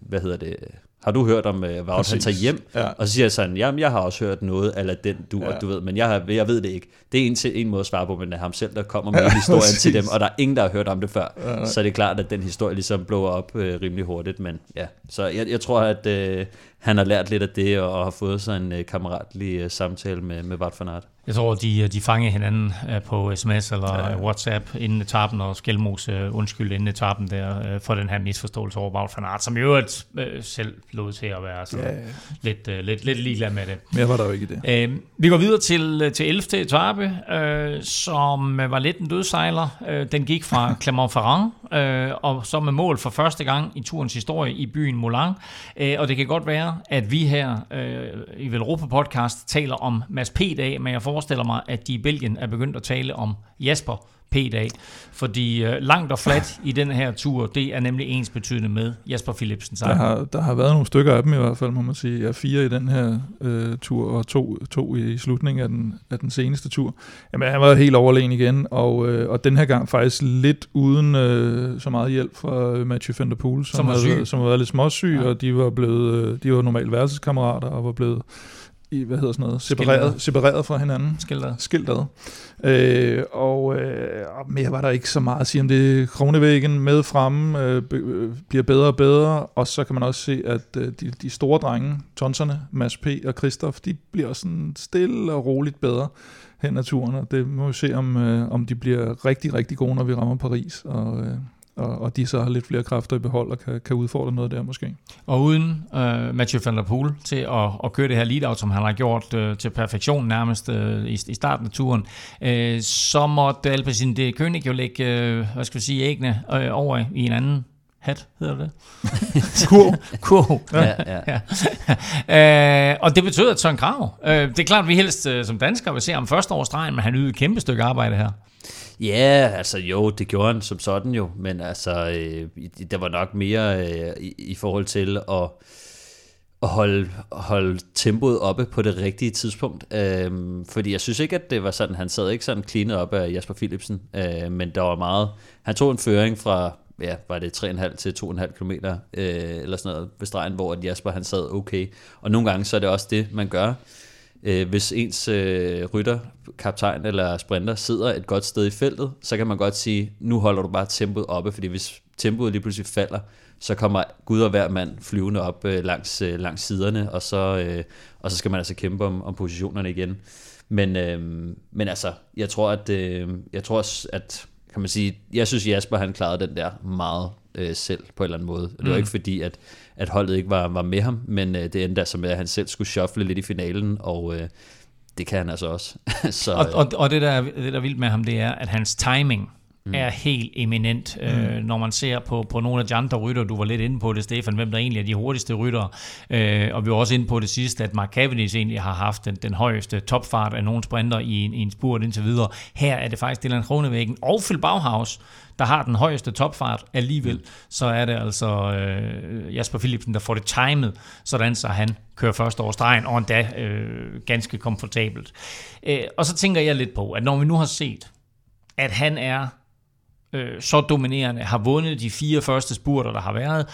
hvad hedder det, har du hørt om, Wout han tager hjem? Ja. Og så siger jeg sådan, jamen jeg har også hørt noget, eller den du, ja. du ved, men jeg, har, jeg ved det ikke. Det er en, en måde at svare på, men det er ham selv, der kommer med ja, historien præcis. til dem, og der er ingen, der har hørt om det før. Ja, så er det klart, at den historie ligesom blower op uh, rimelig hurtigt, men ja. Så jeg, jeg tror, at uh, han har lært lidt af det, og, har fået sig en uh, kammeratlig uh, samtale med, med Wout van Aert. Jeg tror, de, de fanger hinanden på sms eller ja, ja. WhatsApp inden etappen, og Skelmos uh, undskyld inden etappen der, for den her misforståelse over Wout van Aert, som jo øvrigt selv lod til at være så ja, ja. Lidt, lidt, lidt ligeglad med det. Mere var der jo ikke det. Uh, vi går videre til, til 11. etape, uh, som var lidt en dødsejler. Den gik fra Clermont-Ferrand, og så med mål for første gang i turens historie i byen Moulin. Uh, og det kan godt være, at vi her øh, i Velropa Podcast taler om Mads P-dag, men jeg forestiller mig, at de i Belgien er begyndt at tale om Jasper P-dag. Fordi øh, langt og flat i den her tur, det er nemlig ens betydende med Jasper Philipsen. Der har, der har været nogle stykker af dem i hvert fald, må man sige. Ja, fire i den her øh, tur, og to, to i slutningen af den, af den seneste tur. Jamen, han var helt overlegen igen, og, øh, og den her gang faktisk lidt uden øh, så meget hjælp fra Mathieu van der Poel, som, som, var, havde, som var lidt småsyg, ja. og de var blevet, øh, de var normalt værelseskammerater, og var blevet i, hvad hedder sådan noget, separeret, separeret fra hinanden. Skildret. Skildret. Øh, og øh, mere var der ikke så meget at sige om det. Kronevæggen med fremme øh, øh, bliver bedre og bedre, og så kan man også se, at øh, de, de store drenge, tonserne, Mads P. og Christoph, de bliver sådan stille og roligt bedre hen ad turen, og det må vi se, om, øh, om de bliver rigtig, rigtig gode, når vi rammer Paris, og, øh, og, og de så har lidt flere kræfter i behold og kan, kan udfordre noget der måske. Og uden uh, Mathieu van der Poel til at, at køre det her lead-out, som han har gjort uh, til perfektion nærmest uh, i, i starten af turen, uh, så måtte Alpecin de König jo lægge, uh, hvad skal vi sige, æggene uh, over i en anden hat, hedder det? Kurv. Kurv. Ja, ja. ja. uh, og det betyder, at Søren Krav, uh, det er klart, at vi helst uh, som danskere vil se ham første års stregen, men han ydede et kæmpe stykke arbejde her. Ja, altså jo, det gjorde han som sådan jo, men altså, øh, der var nok mere øh, i, i forhold til at, at holde, holde tempoet oppe på det rigtige tidspunkt. Øh, fordi jeg synes ikke, at det var sådan, han sad ikke sådan cleanet op af Jasper Philipsen, øh, men der var meget, han tog en føring fra, ja, var det 3,5 til 2,5 km, øh, eller sådan noget ved stregen, hvor Jasper han sad okay. Og nogle gange så er det også det, man gør. Øh, hvis ens øh, rytter, kaptajn eller sprinter sidder et godt sted i feltet, så kan man godt sige, nu holder du bare tempoet oppe, fordi hvis tempoet lige pludselig falder, så kommer Gud og hver mand flyvende op øh, langs, øh, langs siderne, og så, øh, og så skal man altså kæmpe om, om positionerne igen. Men, øh, men altså, jeg tror, at, øh, jeg tror, at kan man sige, jeg synes Jasper han klarede den der meget øh, selv på en eller anden måde. Og det var mm. ikke fordi, at, at holdet ikke var, var med ham, men øh, det endte altså med, at han selv skulle shuffle lidt i finalen, og øh, det kan han altså også. så, og, og, og det, der, det, der er vildt med ham, det er, at hans timing mm. er helt eminent. Mm. Øh, når man ser på, på nogle af de andre rytter, du var lidt inde på det, Stefan, hvem der egentlig er de hurtigste ryttere. Øh, og vi var også inde på det sidste, at Mark Cavendish egentlig har haft den, den højeste topfart af nogle sprinter i en, i en spurt indtil videre. Her er det faktisk Dylan Kronevæggen og Phil Bauhaus, der har den højeste topfart alligevel, mm. så er det altså øh, Jasper Philipsen, der får det timet, sådan så han kører først over stregen, og endda øh, ganske komfortabelt. Øh, og så tænker jeg lidt på, at når vi nu har set, at han er øh, så dominerende, har vundet de fire første spurter, der har været.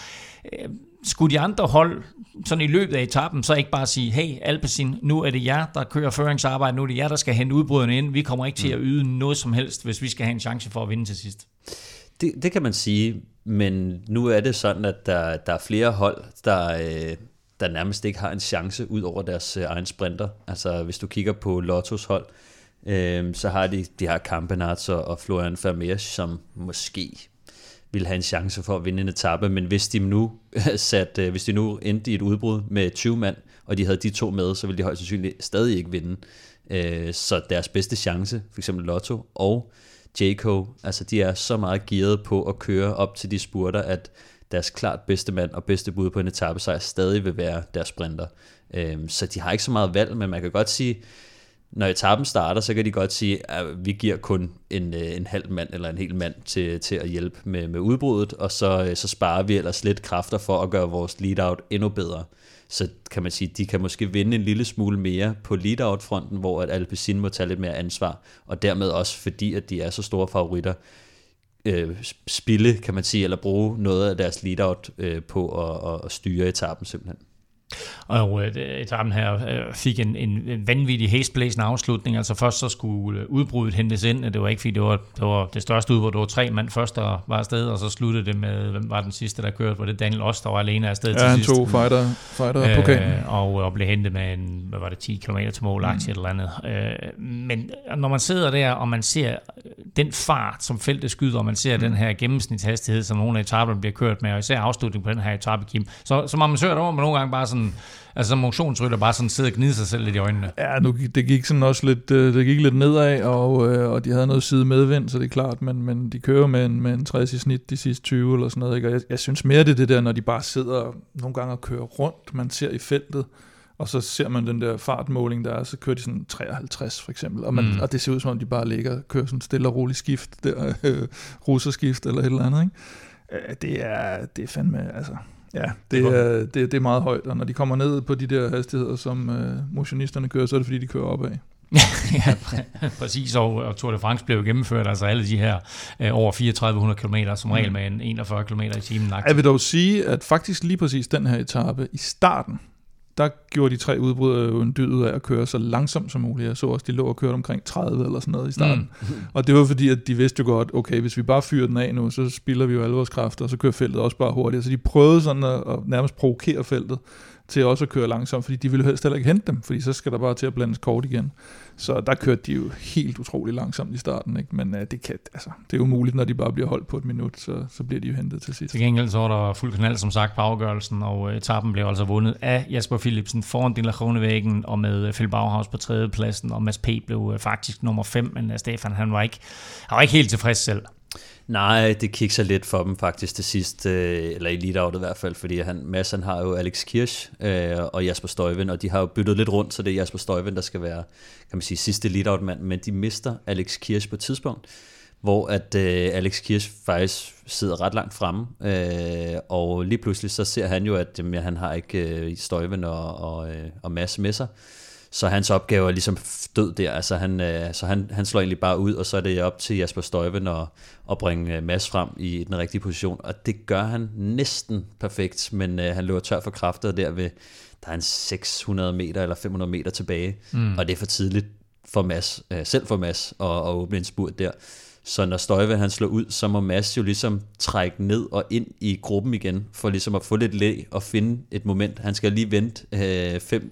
Øh, skulle de andre hold sådan i løbet af etappen, så ikke bare sige, hey Alpecin, nu er det jer, der kører føringsarbejde, nu er det jer, der skal hente udbryderne ind. Vi kommer ikke til at mm. yde noget som helst, hvis vi skal have en chance for at vinde til sidst. Det, det kan man sige, men nu er det sådan, at der, der er flere hold, der, øh, der nærmest ikke har en chance ud over deres øh, egen sprinter. Altså hvis du kigger på Lottos hold, øh, Øhm, så har de, de har Campenarts og, og Florian Vermeers, som måske vil have en chance for at vinde en etape, men hvis de nu sat, øh, hvis de nu endte i et udbrud med 20 mand, og de havde de to med, så ville de højst sandsynligt stadig ikke vinde. Øh, så deres bedste chance, for eksempel Lotto og Jayco, altså de er så meget gearet på at køre op til de spurter, at deres klart bedste mand og bedste bud på en etape sejr stadig vil være deres sprinter. Øh, så de har ikke så meget valg, men man kan godt sige, når etappen starter, så kan de godt sige, at vi giver kun en, øh, en halv mand eller en hel mand til, til at hjælpe med, med udbruddet, og så, øh, så sparer vi ellers lidt kræfter for at gøre vores lead-out endnu bedre. Så kan man sige, de kan måske vinde en lille smule mere på lead-out-fronten, hvor at Alpecin må tage lidt mere ansvar, og dermed også fordi, at de er så store favoritter, øh, spille, kan man sige, eller bruge noget af deres lead-out øh, på at, at, at styre etappen simpelthen. Og øh, etappen her øh, fik en, en vanvittig hastblæsende afslutning. Altså først så skulle øh, udbruddet hentes ind. Det var ikke fordi, det var det, var det største udbrud. Det var tre mand først, der var afsted, og så sluttede det med, hvem var den sidste, der kørte? Var det Daniel Ost, der var alene afsted ja, til sidst? Ja, han tog fighter, fighter øh, pokalen. Og, og blev hentet med en, hvad var det, 10 km til mål, mm. eller andet. Øh, men når man sidder der, og man ser den fart, som feltet skyder, og man ser mm. den her gennemsnitshastighed, som nogle af etaperne bliver kørt med, og især afslutningen på den her etape, Kim, så, så man søger over med nogle gange bare sådan, altså som motionsrytter bare sådan sidder og gnider sig selv lidt i øjnene. Ja, nu, det gik sådan også lidt, øh, det gik lidt nedad, og, øh, og de havde noget side medvind, så det er klart, men, men de kører med en, med en 60 i snit de sidste 20 eller sådan noget, ikke? og jeg, jeg synes mere det er det der, når de bare sidder nogle gange og kører rundt, man ser i feltet, og så ser man den der fartmåling, der er, så kører de sådan 53 for eksempel, og, man, mm. og det ser ud som om, de bare ligger og kører sådan stille og roligt skift, der, øh, russerskift eller et eller andet, ikke? Det er, det er fandme, altså, ja, det er, det, det er meget højt, og når de kommer ned på de der hastigheder, som øh, motionisterne kører, så er det fordi, de kører opad. ja, præcis, og, og Tour de France blev gennemført, altså alle de her øh, over 3400 km, som regel mm. med en 41 km i timen. Jeg vil dog sige, at faktisk lige præcis den her etape i starten, der gjorde de tre udbrydere jo en dyd ud af at køre så langsomt som muligt. Jeg så også, de lå og kørte omkring 30 eller sådan noget i starten. Mm. og det var fordi, at de vidste jo godt, okay, hvis vi bare fyrer den af nu, så spilder vi jo alle vores kræfter, og så kører feltet også bare hurtigt. Så de prøvede sådan at, at nærmest provokere feltet til også at køre langsomt, fordi de ville helst heller ikke hente dem, fordi så skal der bare til at blandes kort igen. Så der kørte de jo helt utrolig langsomt i starten, ikke? men uh, det, kan, altså, det er umuligt, når de bare bliver holdt på et minut, så, så bliver de jo hentet til sidst. Til gengæld så var der fuld kanal, som sagt, på afgørelsen, og øh, etappen blev altså vundet af Jasper Philipsen foran Dilla Kronevæggen, og med øh, Phil Bauhaus på tredje pladsen, og Mads P. blev faktisk nummer 5, men Stefan han var ikke, han var ikke helt tilfreds selv. Nej, det kikser lidt for dem faktisk til sidst, øh, eller i lead i hvert fald, fordi han, Mads han har jo Alex Kirsch øh, og Jasper Støjven, og de har jo byttet lidt rundt, så det er Jasper Støjven, der skal være, kan man sige, sidste lead mand men de mister Alex Kirsch på et tidspunkt, hvor at øh, Alex Kirsch faktisk sidder ret langt fremme, øh, og lige pludselig så ser han jo, at jamen, han har ikke øh, Støjven og, og, øh, og Mads med sig, så hans opgave er ligesom død der, altså han, øh, så han, han slår egentlig bare ud, og så er det op til Jasper Støjven at, at bringe øh, Mads frem i den rigtige position, og det gør han næsten perfekt, men øh, han løber tør for kræfter der ved, der er en 600 meter eller 500 meter tilbage, mm. og det er for tidligt for Mads, øh, selv for Mads at, at åbne en spurt der. Så når Støjve han slår ud, så må Mads jo ligesom trække ned og ind i gruppen igen, for ligesom at få lidt læ og finde et moment. Han skal lige vente 5,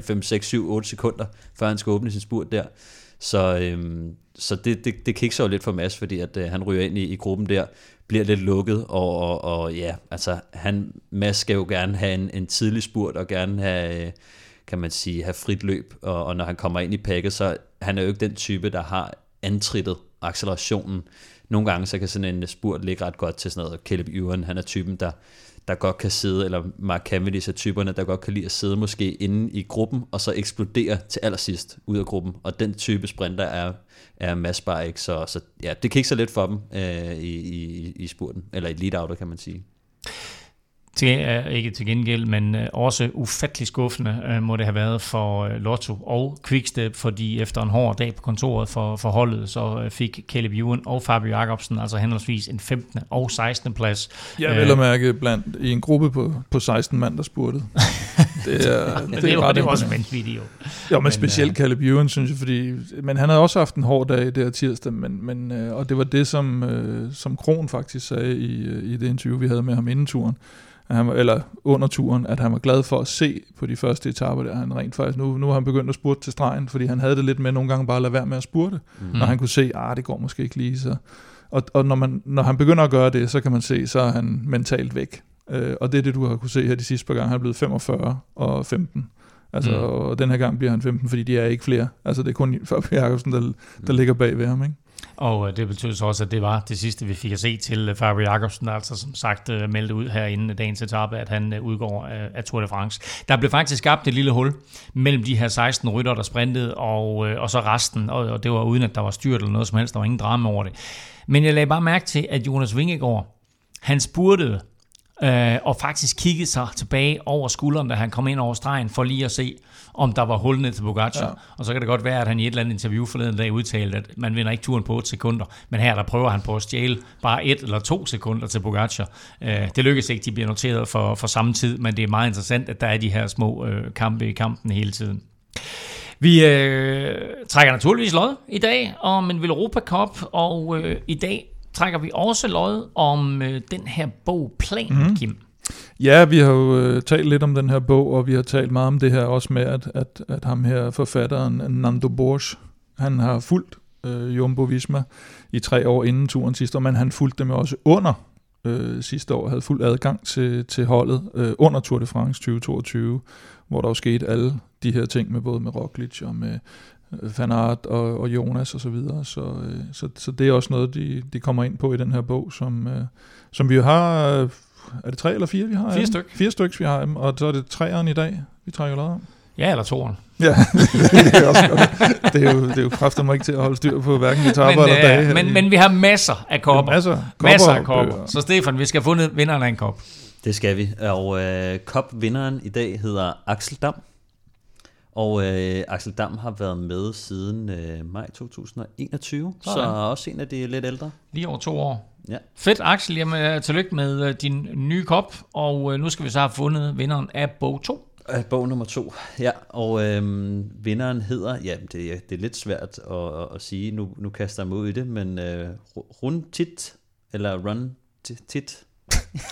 5, 6, 7, 8 sekunder, før han skal åbne sin spurt der. Så, øhm, så det, det, det kikser jo lidt for Mads, fordi at øh, han ryger ind i, i gruppen der, bliver lidt lukket, og, og, og ja, altså han, Mads skal jo gerne have en, en tidlig spurt, og gerne have, øh, kan man sige, have frit løb, og, og når han kommer ind i pakket, så han er jo ikke den type, der har antrittet accelerationen. Nogle gange så kan sådan en spurt ligge ret godt til sådan noget. Caleb Ewan, han er typen, der, der godt kan sidde, eller Mark Cavendish er typerne, der godt kan lide at sidde måske inde i gruppen, og så eksplodere til allersidst ud af gruppen. Og den type sprinter er, er Mads bare ikke, så, så ja, det kan ikke så lidt for dem øh, i, i, i spurten, eller i lead kan man sige. Til, uh, ikke til gengæld, men uh, også ufattelig skuffende uh, må det have været for uh, Lotto og Quickstep, fordi efter en hård dag på kontoret for, for holdet, så uh, fik Caleb Ewan og Fabio Jacobsen altså henholdsvis en 15. og 16. plads. Jeg vil uh, mærke blandt i en gruppe på, på 16 mand, der spurgte. Det er, det, det, er, ret det er også vanvittigt jo. Jo, men, men specielt uh, Caleb Ewan, synes jeg, fordi, men han havde også haft en hård dag der tirsdag, men, men, uh, og det var det, som, uh, som Kron faktisk sagde i, uh, i det interview, vi havde med ham inden turen, at han var, eller under turen, at han var glad for at se på de første etaper, der han rent faktisk, nu, nu har han begyndt at spurte til stregen, fordi han havde det lidt med nogle gange bare at lade være med at spurte, mm. når han kunne se, ah, det går måske ikke lige så. Og, og når, man, når han begynder at gøre det, så kan man se, så er han mentalt væk. Øh, og det er det, du har kunne se her de sidste par gange. Han er blevet 45 og 15. Altså, mm. og den her gang bliver han 15, fordi de er ikke flere. Altså, det er kun Fabio Jacobsen, der, der mm. ligger bag ved ham, ikke? Og øh, det betød så også, at det var det sidste, vi fik at se til øh, Fabio Jacobsen, der altså som sagt øh, meldte ud her inden dagens etape, at han udgår af Tour de France. Der blev faktisk skabt et lille hul mellem de her 16 rytter, der sprintede, og, og så resten, og det var uden, at der var styrt eller noget som helst, der var ingen drama over det. Men jeg lagde bare mærke til, at Jonas Vingegaard, han spurgte øh, og faktisk kiggede sig tilbage over skulderen, da han kom ind over stregen, for lige at se, om der var hul ned til Pogacar. Ja. Og så kan det godt være, at han i et eller andet interview forleden dag udtalte, at man vinder ikke turen på 8 sekunder, men her der prøver han på at stjæle bare et eller to sekunder til Pogacar. Øh, det lykkes ikke, de bliver noteret for, for samme tid, men det er meget interessant, at der er de her små øh, kampe i kampen hele tiden. Vi øh, trækker naturligvis lod i dag om en Europa Cup, og øh, i dag trækker vi også lod om øh, den her bog Plan, mm. Kim. Ja, vi har jo øh, talt lidt om den her bog, og vi har talt meget om det her også med, at, at, at ham her forfatteren, Nando Borges, han har fulgt øh, Jumbo Visma i tre år inden turen sidste år, men han fulgte dem også under øh, sidste år, havde fuld adgang til, til holdet øh, under Tour de France 2022, hvor der jo skete alle de her ting med både med Roglic og med Fanart Van Aert og, og Jonas og så videre. Så, øh, så, så det er også noget, de, de kommer ind på i den her bog, som, øh, som vi jo har øh, er det tre eller fire, vi har? Fire stykker. Fire stykker, vi har og så er det træeren i dag, vi trækker lod om. Ja, eller toeren. Ja, det er, også godt. det er jo, det er jo kræfter mig ikke til at holde styr på hverken etaper eller dage. Men, men vi har masser af kopper. Masser, kopper, masser af kopper. Så Stefan, vi skal have fundet vinderen af en kop. Det skal vi. Og øh, kopvinderen i dag hedder Axel Dam. Og øh, Axel Dam har været med siden øh, maj 2021, så, så også en af de lidt ældre. Lige over to år. Ja. Fedt, Axel. Jamen, øh, tillykke med øh, din nye kop, og øh, nu skal vi så have fundet vinderen af bog 2. Af bog nummer 2, ja. Og øhm, vinderen hedder, ja, det, det er lidt svært at, at, at sige, nu, nu kaster jeg mig ud i det, men øh, Runtit, eller Run Tit,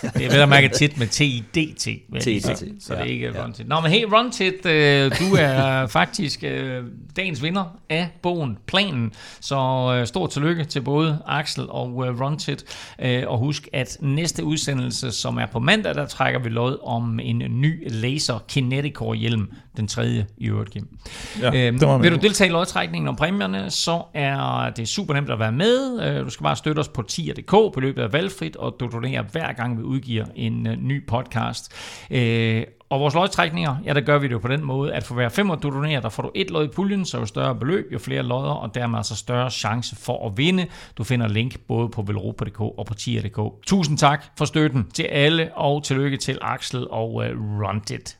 det er vel at mærke tit med T-I-D-T. T-I-D-T. Så det er ikke ja. Runtit. Nå, men hey, Runtit, øh, du er faktisk øh, dagens vinder af bogen Planen. Så øh, stort tillykke til både Axel og øh, Runtit. Øh, og husk, at næste udsendelse, som er på mandag, der trækker vi lod om en ny laser Kineticore hjelm. Den tredje i øvrigt, Kim. Ja, øh, vil du deltage i lodtrækningen om præmierne, så er det super nemt at være med. Øh, du skal bare støtte os på tier.dk. løbet af valgfrit, og du donerer hver gang vi udgiver en øh, ny podcast. Øh, Og vores lodtrækninger, ja, der gør vi det jo på den måde, at for hver femmer du donerer, der får du et lod i puljen, så jo større beløb, jo flere lodder, og dermed altså større chance for at vinde. Du finder link både på velropa.dk og på tier.dk. Tusind tak for støtten til alle, og tillykke til Axel og øh, uh, Runtit.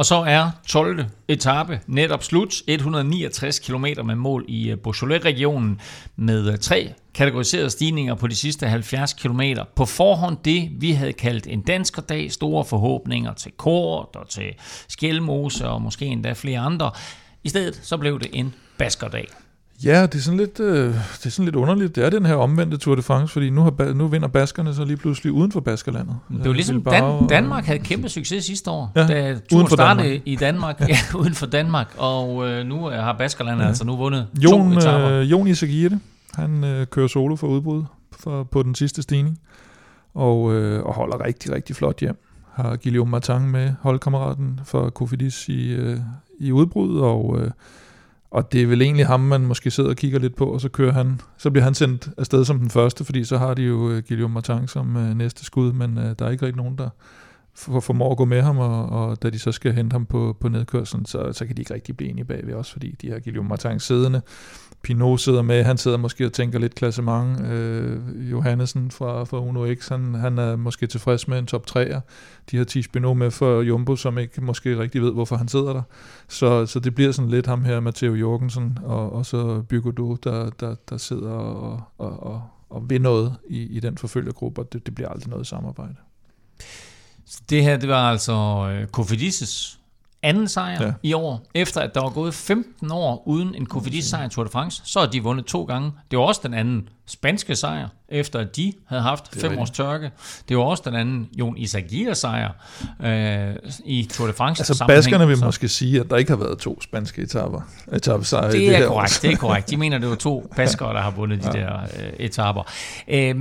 Og så er 12. etape netop slut. 169 km med mål i øh, Beaujolais-regionen med øh, tre kategoriserede stigninger på de sidste 70 km. På forhånd det, vi havde kaldt en danskerdag. Store forhåbninger til Kort og til Skjelmose og måske endda flere andre. I stedet så blev det en baskerdag. Ja, det er, sådan lidt, øh, det er sådan lidt underligt. Det er den her omvendte Tour de France, fordi nu, har, nu vinder baskerne så lige pludselig uden for baskerlandet. Det var ligesom Dan, Danmark havde kæmpe succes sidste år, ja, da Tour startede Danmark. i Danmark, ja, uden for Danmark, og øh, nu har baskerlandet ja. altså nu vundet Jon, to etaper. Øh, Jon Isagirre, han øh, kører solo for udbrud for, på den sidste stigning, og, øh, og holder rigtig, rigtig flot hjem. Har Guillaume Martin med, holdkammeraten for Cofidis i, øh, i udbrud, og... Øh, og det er vel egentlig ham, man måske sidder og kigger lidt på, og så kører han, så bliver han sendt afsted som den første, fordi så har de jo uh, Guillaume Martin som øh, næste skud, men øh, der er ikke rigtig nogen, der for, formår at gå med ham, og, og da de så skal hente ham på, på nedkørselen, så, så kan de ikke rigtig blive enige bagved også, fordi de har Guillaume Martin siddende, Pinot sidder med, han sidder måske og tænker lidt klassement. Øh, Johannesen fra, fra Uno X, han, han er måske tilfreds med en top 3'er. De har Tis Pinot med for Jumbo, som ikke måske rigtig ved, hvorfor han sidder der. Så, så det bliver sådan lidt ham her, Matteo Jorgensen, og, og så Bygodo, der, der, der sidder og, og, og, og vil noget i, i den forfølgergruppe, og det, det bliver aldrig noget samarbejde. Det her, det var altså øh, uh, Kofidis' anden sejr ja. i år, efter at der var gået 15 år uden en Cofidis-sejr i Tour de France, så har de vundet to gange. Det var også den anden spanske sejr, efter at de havde haft fem års tørke. Det var også den anden Jon Isagir sejr øh, i Tour de France. Altså baskerne vil så. måske sige, at der ikke har været to spanske etapper. Etappesejre det, er det korrekt, det er korrekt. De mener, det var to baskere, der har vundet de ja. der øh, etapper. Øh,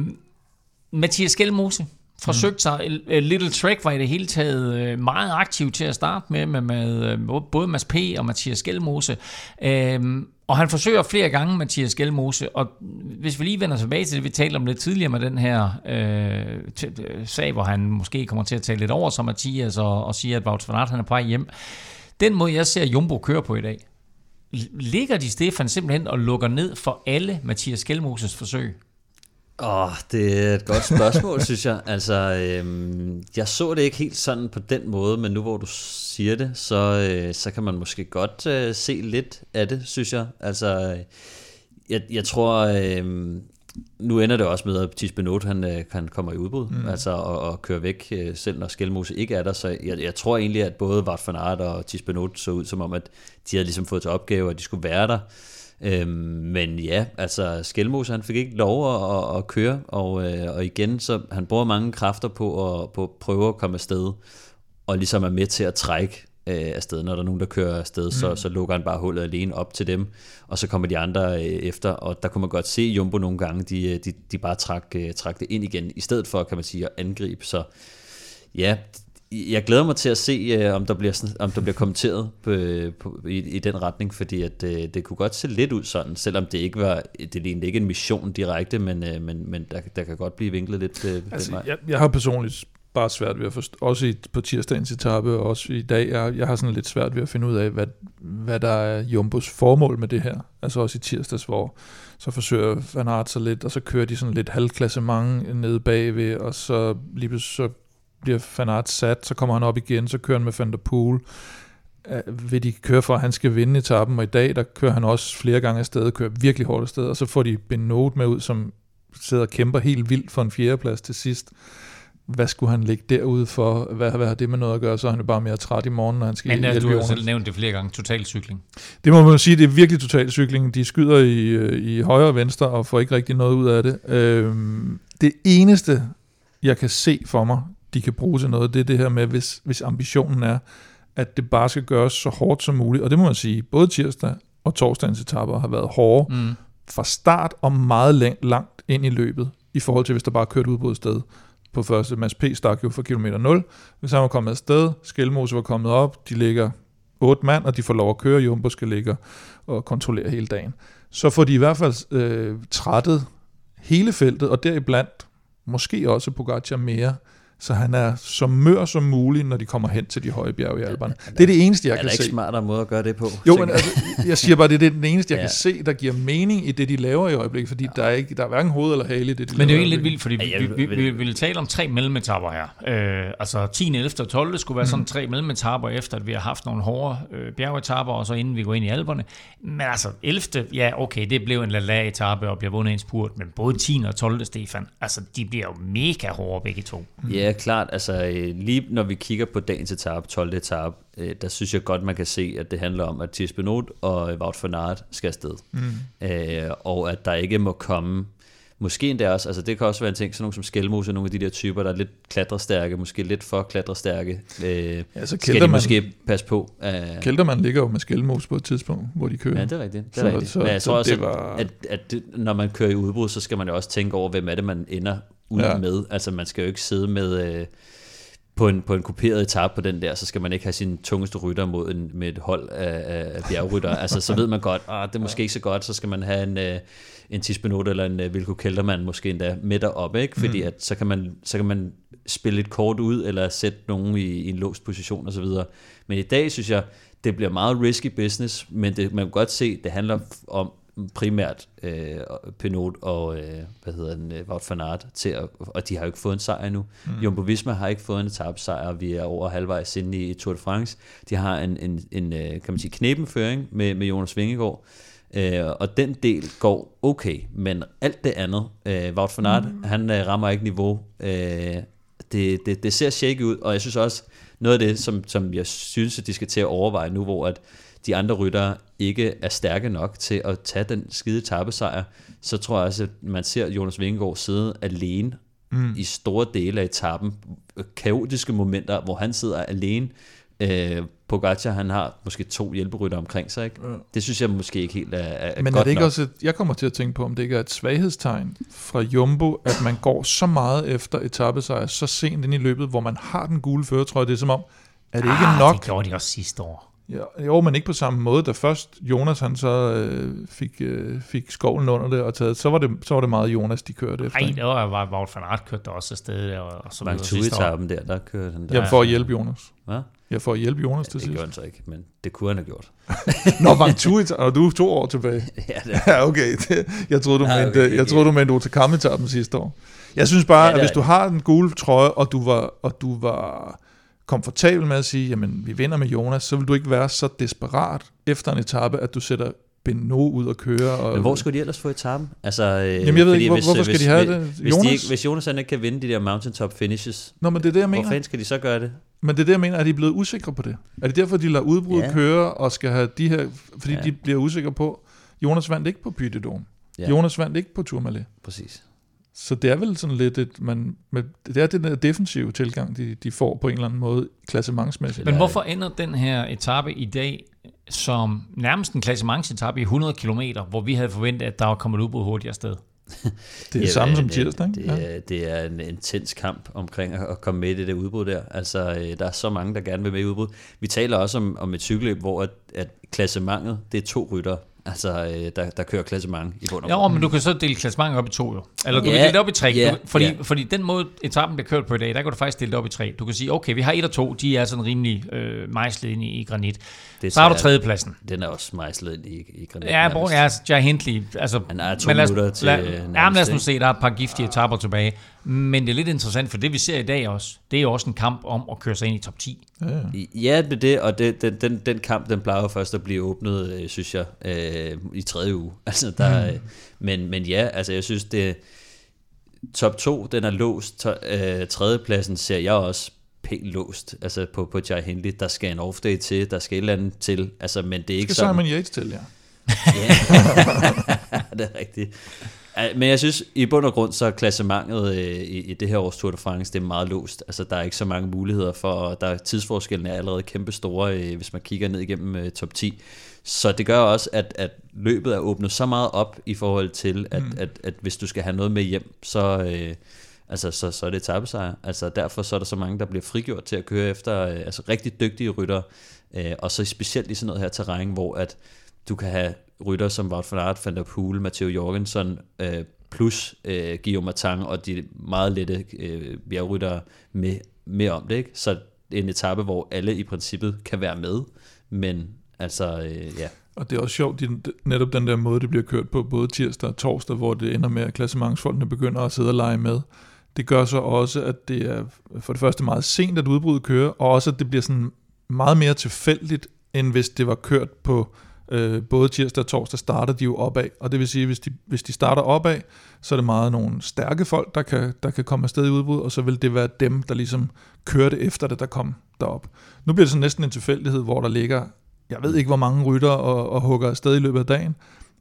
Mathias Gjelmose, forsøgt sig. Little Trek var i det hele taget øh, meget aktiv til at starte med, med, med øh, både Mads P. og Mathias Gjelmose. Øhm, og han forsøger flere gange, Mathias Gjelmose, og hvis vi lige vender tilbage til det, vi talte om lidt tidligere med den her øh, sag, hvor han måske kommer til at tale lidt over som Mathias og, og siger, at Wout van Aert, han er på vej hjem. Den måde, jeg ser Jumbo køre på i dag, ligger de Stefan simpelthen og lukker ned for alle Mathias Gjelmoses forsøg? Åh, oh, det er et godt spørgsmål, synes jeg. Altså, øhm, jeg så det ikke helt sådan på den måde, men nu hvor du siger det, så, øh, så kan man måske godt øh, se lidt af det, synes jeg. Altså, jeg, jeg tror, øh, nu ender det også med, at Tis Benot, han, øh, han kommer i udbrud, mm. altså, og, og kører væk, øh, selv når Skelmose ikke er der. Så jeg, jeg tror egentlig, at både Vart van Aert og Tis Benot så ud som om, at de havde ligesom fået til opgave, at de skulle være der. Øhm, men ja, altså Skelmos han fik ikke lov at, at køre, og, øh, og igen, så han bruger mange kræfter på at, på at prøve at komme afsted, og ligesom er med til at trække øh, afsted. Når der er nogen, der kører afsted, mm. så, så lukker han bare hullet alene op til dem, og så kommer de andre øh, efter, og der kunne man godt se Jumbo nogle gange, de, øh, de, de bare trak, øh, trak det ind igen, i stedet for, kan man sige, at angribe. Så ja, jeg glæder mig til at se, øh, om der bliver, om der bliver kommenteret på, på, i, i den retning, fordi at, øh, det kunne godt se lidt ud sådan, selvom det ikke var, det er ikke en mission direkte, men, øh, men, men der, der kan godt blive vinklet lidt altså, den vej. Jeg, jeg har personligt bare svært ved at forstå, også i, på tirsdagens etape, og også i dag, jeg, jeg har sådan lidt svært ved at finde ud af, hvad, hvad der er Jumbos formål med det her. Altså også i tirsdags, hvor så forsøger Van Aert sig lidt, og så kører de sådan lidt halvklassement nede bagved, og så lige så bliver Fanart sat, så kommer han op igen, så kører han med Van der Poel. Uh, vil de køre for, at han skal vinde etappen, og i dag, der kører han også flere gange afsted, kører virkelig hårdt afsted, og så får de Benot med ud, som sidder og kæmper helt vildt for en fjerdeplads til sidst. Hvad skulle han ligge derude for? Hvad, hvad har det med noget at gøre? Så er han jo bare mere træt i morgen, når han skal Men ja, du har selv nævnt det flere gange, total cykling. Det må man sige, det er virkelig total cykling. De skyder i, øh, i højre og venstre, og får ikke rigtig noget ud af det. Øhm, det eneste, jeg kan se for mig, de kan bruge til noget, det er det her med, hvis, hvis ambitionen er, at det bare skal gøres så hårdt som muligt. Og det må man sige, både tirsdag og torsdagens etapper har været hårde mm. fra start og meget langt ind i løbet, i forhold til hvis der bare kørt ud på et sted på første. Mads P. stak jo for kilometer 0. Hvis han var kommet afsted, Skelmose var kommet op, de ligger otte mand, og de får lov at køre, Jumbo skal ligge og kontrollere hele dagen. Så får de i hvert fald øh, trættet hele feltet, og deriblandt måske også Pogacar mere, så han er så mør som muligt, når de kommer hen til de høje bjerge i Alperne. Det er det eneste, jeg er kan der ikke se. smartere måde at gøre det på? Jo, men jeg? altså, jeg siger bare, det er det- den eneste, jeg Ja. kan se, der giver mening i det, de laver i øjeblikket, fordi der er, ikke, der er hverken hoved eller hale i det, de Men det er jo egentlig lidt vildt, fordi Ja, vi, vi, vil- vi, vi vil tale om tre mellemetapper her. Øh, altså 10, 11 og 12 skulle være sådan tre mellemetapper, efter at vi har haft nogle hårde øh, bjergetapper, og så inden vi går ind i alberne. Men altså 11. Ja, okay, det blev en la etape og bliver vundet en spurt, men både 10. og 12. Stefan, altså de bliver jo mega hårde begge to. Ja, klart. Altså, øh, lige når vi kigger på dagens etape, 12. etape, øh, der synes jeg godt, man kan se, at det handler om, at Thies Benot og Wout van Aert skal afsted. Mm. Øh, og at der ikke må komme Måske endda også, altså det kan også være en ting, sådan nogle som Skelmose, nogle af de der typer, der er lidt klatrestærke, måske lidt for klatrestærke, øh, Ja, så skal de måske passe på. Øh, Kelterman ligger jo med skælmos på et tidspunkt, hvor de kører. Ja, det er rigtigt. Det er Så- rigtigt. så- Men jeg så tror også, det at, var- at, at det, når man kører i udbrud, så skal man jo også tænke over, hvem er det, man ender ud Ja. med. Altså, man skal jo ikke sidde med... Øh, på en, på en kuperet etape på den der, så skal man ikke have sin tungeste rytter mod en, med et hold af, af, bjergrytter. altså, så ved man godt, ah, det er måske ikke så godt, så skal man have en, øh, en Tisbenot eller en uh, Vilko Kelterman måske endda med deroppe, ikke? Fordi at, så, kan man, så kan man spille et kort ud, eller sætte nogen i, i en låst position osv. Men i dag synes jeg, det bliver meget risky business, men det, man kan godt se, det handler om primært øh, Pinot og øh, hvad hedder den, øh, Wout van Aert til at, og de har jo ikke fået en sejr endnu. Mm. Jumbo Visma har ikke fået en etappesejr, og vi er over halvvejs inde i Tour de France. De har en, en, en øh, kan man sige, knebenføring med, med Jonas Vingegaard, øh, og den del går okay, men alt det andet, øh, Wout van Aert, mm. han øh, rammer ikke niveau. Øh, det, det, det ser shaky ud, og jeg synes også, noget af det, som, som jeg synes, at de skal til at overveje nu, hvor at de andre ryttere ikke er stærke nok til at tage den skide tappesejr, så tror jeg også, at man ser Jonas Vingegaard sidde alene mm. i store dele af etappen. Kaotiske momenter, hvor han sidder alene. Øh, Pogacar, han har måske to hjælperytter omkring sig. Ikke? Ja. Det synes jeg måske ikke helt er, er Men godt er det ikke nok. også et, jeg kommer til at tænke på, om det ikke er et svaghedstegn fra Jumbo, at man går så meget efter etappesejr så sent ind i løbet, hvor man har den gule føretrøje. Det er som om, er det ikke ah, nok? Det gjorde de også sidste år. Ja, jo, men ikke på samme måde. Da først Jonas han så øh, fik, øh, fik skovlen under det og taget, så var det, så var det meget Jonas, de kørte efter. Nej, det var var Wout van Aert kørte der også afsted der, og så videre Mange sidste år. der, der kørte han der. Jamen for at hjælpe Jonas. Hvad? Ja, for at hjælpe Jonas til Det sidst. gjorde han så ikke, men det kunne han have gjort. Nå, var tur, og du er to år tilbage. ja, det Ja, okay. Det, jeg troede, du Nej, mente, okay, jeg troede, du mente Otakam-etappen sidste år. Jeg synes bare, Ja, ja, det at hvis du har den gule trøje, og du var, og du var komfortabel med at sige, jamen, vi vinder med Jonas, så vil du ikke være så desperat efter en etape, at du sætter Beno ud og køre. Og, Men hvor skulle de ellers få etappen? Altså, øh, Jamen, jeg ved ikke, hvor- hvorfor skal de have det? Hvis, Jonas? De ikke, hvis Jonas han ikke kan vinde de der mountaintop finishes, Nå, men det er det, jeg hvor mener. fanden skal de så gøre det? Men det er det, jeg mener, at de er blevet usikre på det. Er det derfor, de lader udbrud Ja. køre, og skal have de her, fordi Ja. de bliver usikre på, Jonas vandt ikke på. Ja. Ja. Jonas vandt ikke på Tourmalet. Præcis. Så det er vel sådan lidt et, man, med, det er den der defensive tilgang, de, de får på en eller anden måde, klassementsmæssigt. Men hvorfor ender den her etape i dag som nærmest en klassementsetappe i 100 km, hvor vi havde forventet, at der var kommet udbrud hurtigere sted? Det er det samme som tirsdag, ikke? Det, Ja. er, det er en intens kamp omkring at at komme med i det der udbrud der. Altså, øh, der er så mange, der gerne vil med i udbrud. Vi taler også om, om et cykelløb, hvor at, at klassementet, det er to rytter, altså, øh, der, der kører klassement i bund og Ja, men du kan så dele klassementet op i to jo. Eller du Ja, kan dele det op i tre. ja, du, fordi, ja. fordi den måde, etappen bliver kørt på i dag, der kan du faktisk dele det op i tre. Du kan sige, okay, vi har et og to, de er sådan rimelig øh, mejslet ind i, i granit. Det Så har du tredjepladsen. Den er også mejslet ind i, i granit. Ja, bror, nærmest. ja, Jai Hindley. Altså, Han er to men lad minutter til, Lad, øh, ja, nærmest, lad os nu se, der er et par giftige etapper tilbage. Men det er lidt interessant, for det vi ser i dag også, det er jo også en kamp om at køre sig ind i top 10. Ja, ja. Det er det, og det, den, den, den kamp, den plejer jo først at blive åbnet, øh, synes jeg, øh, i tredje uge. Altså, der, mm. men, men ja, altså jeg synes, det top 2, den er låst. To, øh, tredjepladsen ser jeg også pænt låst, altså på, på Jai Hindley. Der skal en off-day til, der skal et eller andet til, altså, men det er ikke Skal sådan... Simon Yates til, ja. Ja, det er rigtigt. Men jeg synes, i bund og grund, så er klassementet øh, i, i det her års Tour de France, det er meget låst. Altså, der er ikke så mange muligheder for, der er tidsforskellen er allerede kæmpe store, øh, hvis man kigger ned igennem øh, top 10. Så det gør også, at, at løbet er åbnet så meget op i forhold til, at, mm. at, at hvis du skal have noget med hjem, så, øh, altså, så, så er det tabesejr. Altså, derfor så er der så mange, der bliver frigjort til at køre efter øh, altså, rigtig dygtige rytter, øh, og så specielt i sådan noget her terræn, hvor at du kan have rytter som Wout van Aert, Van der Poel, Matteo Jorgensen, øh, plus øh, Guillaume Martin og de meget lette øh, bjergryttere med, med om det. Ikke? Så en etape, hvor alle i princippet kan være med, men altså, øh, ja. Og det er også sjovt, de, netop den der måde, det bliver kørt på, både tirsdag og torsdag, hvor det ender med, at klassementsfolkene begynder at sidde og lege med. Det gør så også, at det er for det første meget sent, at udbruddet kører, og også, at det bliver sådan meget mere tilfældigt, end hvis det var kørt på øh, både tirsdag og torsdag, starter de jo opad. Og det vil sige, hvis de, hvis de starter opad, så er det meget nogle stærke folk, der kan, der kan komme afsted i udbrud, og så vil det være dem, der ligesom kører det efter det, der kom derop. Nu bliver det sådan næsten en tilfældighed, hvor der ligger, jeg ved ikke hvor mange rytter og, og hugger afsted i løbet af dagen,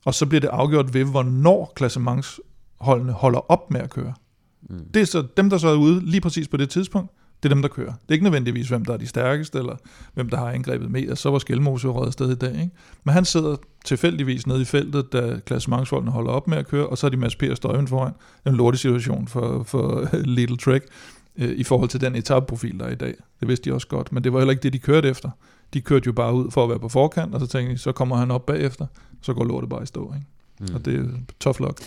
og så bliver det afgjort ved, hvornår klassementsholdene holder op med at køre. Mm. Det er så dem, der så er ude lige præcis på det tidspunkt, det er dem, der kører. Det er ikke nødvendigvis, hvem der er de stærkeste, eller hvem der har angrebet mere. Så var Skelmose jo røget sted i dag. Ikke? Men han sidder tilfældigvis nede i feltet, da klassementsfolkene holder op med at køre, og så er de Mads P. Støjen foran. En lortig situation for, for Little Trek øh, i forhold til den etapeprofil, der er i dag. Det vidste de også godt, men det var heller ikke det, de kørte efter. De kørte jo bare ud for at være på forkant, og så tænkte de, så kommer han op bagefter, så går lortet bare i stå. Ikke? Mm. Og det er tough luck.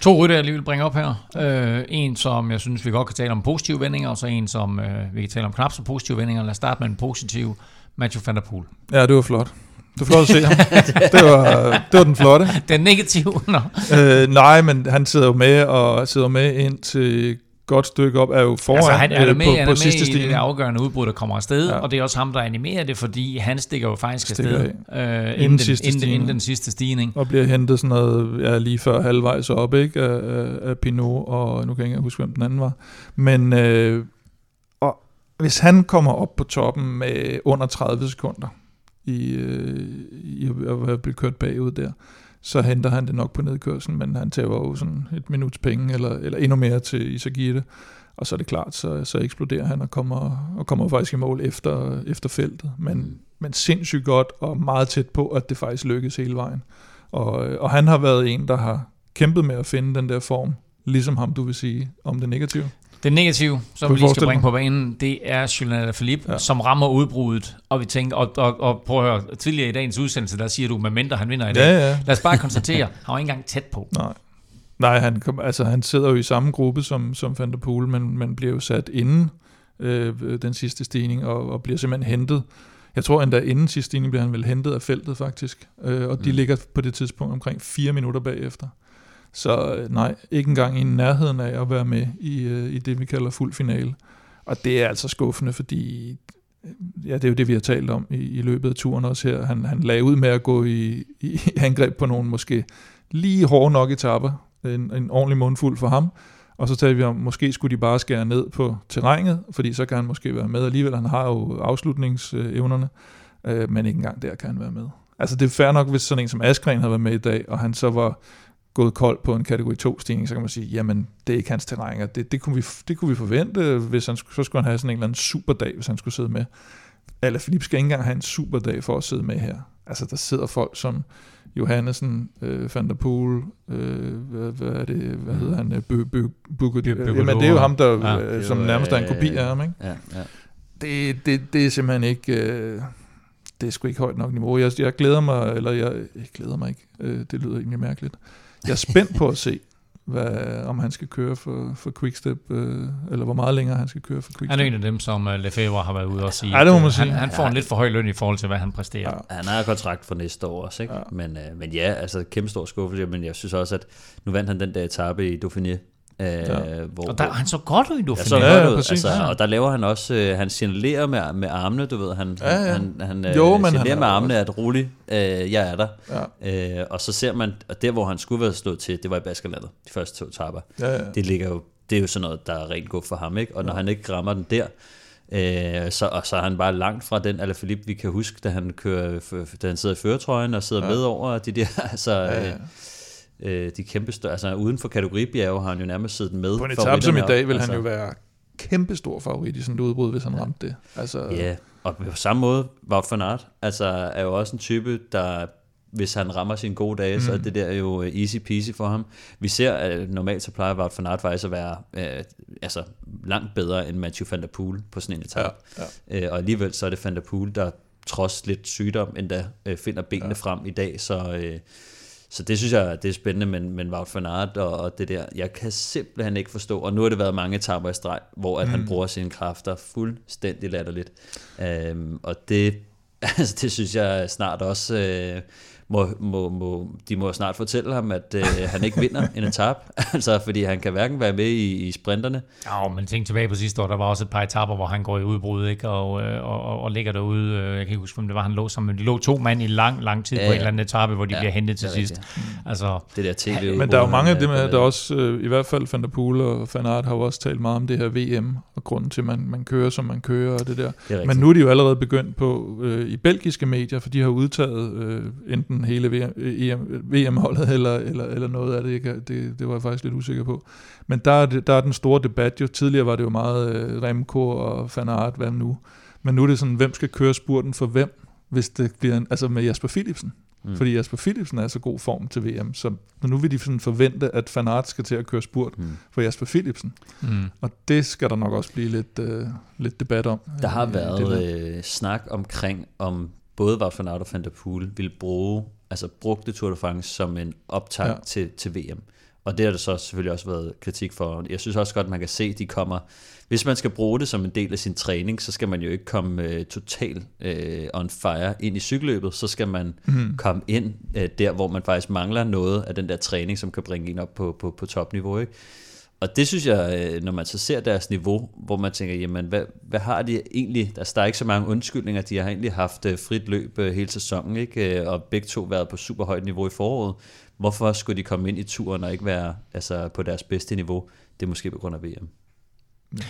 To rytter, jeg lige vil bringe op her. Øh, en, som jeg synes, vi godt kan tale om positive vendinger, og så en, som øh, vi kan tale om knap så positive vendinger. Lad os starte med en positiv. Matthew van der Poel. Ja, det var flot. Det var flot at se ham. det, var, det var den flotte. Den negative? No. Øh, nej, men han sidder jo med og sidder med ind til godt stykke op, er jo foran altså, han er øh, med, på, han på er sidste med i stigning. det afgørende udbrud, der kommer afsted, Ja. og det er også ham, der animerer det, fordi han stikker jo faktisk Stikker afsted øh, Inden inden, den, sidste inden, inden den sidste stigning. Og bliver hentet sådan noget, ja, lige før halvvejs op, ikke, af, af, af Pinot, og nu kan jeg ikke huske, hvem den anden var. Men øh, og hvis han kommer op på toppen med under 30 sekunder, i, øh, i at blevet kørt bagud der, så henter han det nok på nedkørslen, men han tager jo sådan et minuts penge, eller, eller endnu mere til Isagirre, og så er det klart, så, så eksploderer han og kommer, og kommer faktisk i mål efter, efter feltet. Men, men sindssygt godt og meget tæt på, at det faktisk lykkes hele vejen. Og, øh, og han har været en, der har kæmpet med at finde den der form, ligesom ham, du vil sige, om det negative. Det negative, som vi lige skal bringe på banen, det er Julian Alaphilippe, Ja. som rammer udbruddet. Og vi tænker, og, og, og prøv at høre, tidligere i dagens udsendelse, der siger du, med mindre han vinder i dag. Ja, ja. Lad os bare konstatere, han var ikke engang tæt på. Nej. Nej, han, altså, han sidder jo i samme gruppe som, som Van der Poel, men, men bliver jo sat inden øh, den sidste stigning, og, og bliver simpelthen hentet. Jeg tror endda inden sidste stigning bliver han vel hentet af feltet faktisk, øh, og de Mm. ligger på det tidspunkt omkring fire minutter bagefter. Så øh, nej, ikke engang i nærheden af at være med i, øh, i det, vi kalder fuld finale. Og det er altså skuffende, fordi øh, ja, det er jo det, vi har talt om i, i løbet af turen også her. Han, han lagde ud med at gå i, i angreb på nogle måske lige hårde nok etapper. En, en ordentlig mundfuld for ham. Og så talte vi om, måske skulle de bare skære ned på terrænet, fordi så kan han måske være med alligevel. Han har jo afslutningsevnerne, øh, men ikke engang der kan han være med. Altså det er fair nok, hvis sådan en som Askren havde været med i dag, og han så var gået kold på en kategori 2 stigning, så kan man sige, jamen det er ikke hans terræn, og det, det, kunne vi, det kunne vi forvente, hvis han, skulle- så skulle han have sådan en eller anden superdag, hvis han skulle sidde med. Eller Philip skal ikke engang have en superdag for at sidde med her. Altså der sidder folk som Johannesen, øh, Van der Poel, øh, hvad, hvad er det, hvad hedder han, øh, Bø, Bø, Bø- Bø- Jamen det er jo ham, der, Ja. ja, øh, som nærmest er en kopi af ham, ikke? Ja, ja. det, det, det er simpelthen ikke, øh, det er sgu ikke højt nok niveau. Jeg, jeg glæder mig, eller jeg, jeg glæder mig ikke, øh, det lyder egentlig mærkeligt. Jeg er spændt på at se, hvad, om han skal køre for, for Quickstep, øh, eller hvor meget længere han skal køre for Quickstep. Han er en af dem, som uh, Lefebvre har været ude og sige. Ja, det må at, man øh, sige. Han, han får en Ja. lidt for høj løn i forhold til, hvad han præsterer. Ja. Han har kontrakt for næste år også, ikke? Ja. Men, øh, men ja, altså kæmpe stor skuffelse, men jeg synes også, at nu vandt han den der etape i Dauphiné, øh, Ja. hvor, Og der, han så godt ud i Ja, så Ja, ja, ja, ud, præcis. altså, Ja. og der laver han også, øh, han signalerer med, med armene, du ved, han, Ja, ja. han, han øh, Jo, men han signalerer er med armene, at rolig, øh, jeg er der. Ja, Øh, og så ser man, og der hvor han skulle være slået til, det var i Baskerlandet, de første to etapper. ja, ja. Det ligger jo, det er jo sådan noget, der er rent godt for ham, ikke? Og når han ikke rammer den der, øh, så, og så er han bare langt fra den Alaphilippe, vi kan huske, da han, kører, da han sidder i føretrøjen og sidder Ja. ja. med over de der, altså, ja, ja. øh, øh, de kæmpe større, altså uden for kategoribjerge har han jo nærmest siddet med. På en etape som i dag vil op, han jo være kæmpe stor favorit i sådan et udbrud, hvis han Ja. ramte det. Altså, Ja, og på samme måde, Wout van Aert, altså er jo også en type, der hvis han rammer sine gode dage, mm. så er det der jo øh, easy peasy for ham. Vi ser, at normalt så plejer Wout van Aert faktisk at være øh, altså, langt bedre end Mathieu van der Poel på sådan en etape. Ja, ja. Øh, og alligevel så er det van der Poel, der trods lidt sygdom endda øh, finder benene ja. frem i dag, så, øh, så det synes jeg, det er spændende, men, men Wout van Aert og, og det der, jeg kan simpelthen ikke forstå, og nu har det været mange etaper i streg, hvor at mm. han bruger sine kræfter fuldstændig latterligt. Øhm, og det, altså, det synes jeg snart også... Øh, må, må, må, de må snart fortælle ham, at øh, han ikke vinder en etap, altså fordi han kan hverken være med i, i sprinterne. Ja, men tænk tilbage på sidste år, der var også et par etapper, hvor han går i udbrud, ikke? Og, øh, og, og, og ligger derude, øh, jeg kan ikke huske, om det var, han lå sammen, men de lå to mand i lang, lang tid ja, på en eller anden etape, hvor de ja, bliver hentet til sidst. Altså, det der tv Men der er jo mange af dem, der også, øh, i hvert fald Van der Poel og Van Aert har jo også talt meget om det her VM, og grunden til, at man, man kører, som man kører, og det der. Det men nu er de jo allerede begyndt på, øh, i belgiske medier, for de har udtaget øh, enten hele VM, VM-holdet eller, eller, eller noget af det, det. Det var jeg faktisk lidt usikker på. Men der er, der er den store debat jo. Tidligere var det jo meget uh, Remco og Van Aert, hvad nu? Men nu er det sådan, hvem skal køre spurten for hvem, hvis det bliver en, altså med Jasper Philipsen. Mm. Fordi Jasper Philipsen er så god form til VM, så nu vil de sådan forvente, at Van Aert skal til at køre spurt mm. for Jasper Philipsen. Mm. Og det skal der nok også blive lidt, uh, lidt debat om. Der har været øh, snak omkring, om både Wout van Aert og Van der Poel vil bruge altså brugte Tour de France som en optag ja. til, til VM. Og det har der så selvfølgelig også været kritik for. Jeg synes også godt, man kan se, at de kommer... Hvis man skal bruge det som en del af sin træning, så skal man jo ikke komme uh, totalt uh, on fire ind i cykelløbet. Så skal man mm. komme ind uh, der, hvor man faktisk mangler noget af den der træning, som kan bringe en op på, på, på topniveau. Ikke? Og det synes jeg, øh, når man så ser deres niveau, hvor man tænker, jamen, hvad, hvad har de egentlig? Altså, der er ikke så mange undskyldninger. De har egentlig haft øh, frit løb øh, hele sæsonen, ikke? og begge to været på super højt niveau i foråret. Hvorfor skulle de komme ind i turen og ikke være altså, på deres bedste niveau? Det er måske på grund af VM. Ja.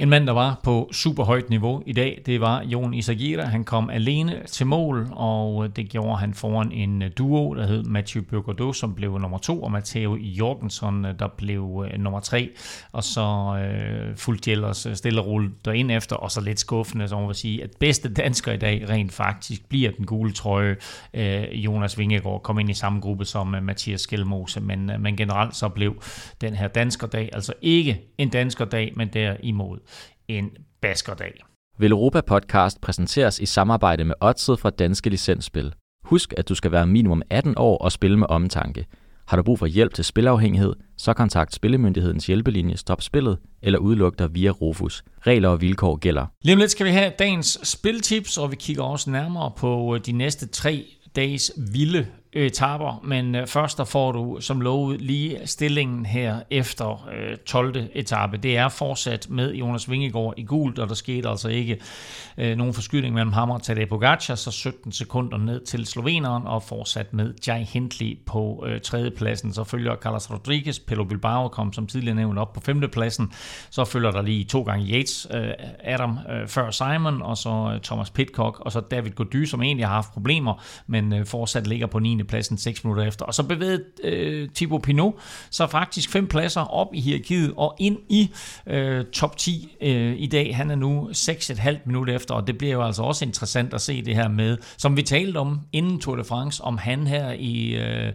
En mand, der var på super højt niveau i dag, det var Jon Isagira. Han kom alene til mål, og det gjorde han foran en øh, duo, der hed Mathieu Burgodeau, som blev nummer to, og Matteo Jorgensen, øh, der blev øh, nummer tre. Og så øh, fulgte ellers stille og roligt derind efter, og så lidt skuffende, så man vil sige, at bedste dansker i dag rent faktisk bliver den gule trøje. Øh, Jonas Vingegaard kom ind i samme gruppe som øh, Mathias Skelmose, men, øh, men generelt så blev den her danskerdag altså ikke en danskerdag, men der i mål en baskerdag. Vil Europa Podcast præsenteres i samarbejde med Odset fra Danske Licensspil. Husk, at du skal være minimum 18 år og spille med omtanke. Har du brug for hjælp til spilafhængighed, så kontakt Spillemyndighedens hjælpelinje Stop Spillet eller udluk dig via Rufus. Regler og vilkår gælder. Lige om lidt skal vi have dagens spiltips, og vi kigger også nærmere på de næste tre dages vilde Øh, etaper, men øh, først der får du som lovet lige stillingen her efter øh, 12. etape. Det er fortsat med Jonas Vingegaard i gult, og der skete altså ikke øh, nogen forskydning mellem ham og Tadej Pogacar, så 17 sekunder ned til sloveneren, og fortsat med Jai Hindley på øh, tredjepladsen. Så følger Carlos Rodriguez, Pelo Bilbao kom som tidligere nævnt op på femtepladsen. Så følger der lige to gange Yates, øh, Adam øh, før Simon, og så øh, Thomas Pitcock, og så David Gody, som egentlig har haft problemer, men øh, fortsat ligger på 9 pladsen 6 minutter efter. Og så bevægede øh, Thibaut Pinot så faktisk fem pladser op i hierarkiet og ind i øh, top 10 øh, i dag. Han er nu 6,5 minutter efter, og det bliver jo altså også interessant at se det her med, som vi talte om inden Tour de France, om han her i øh,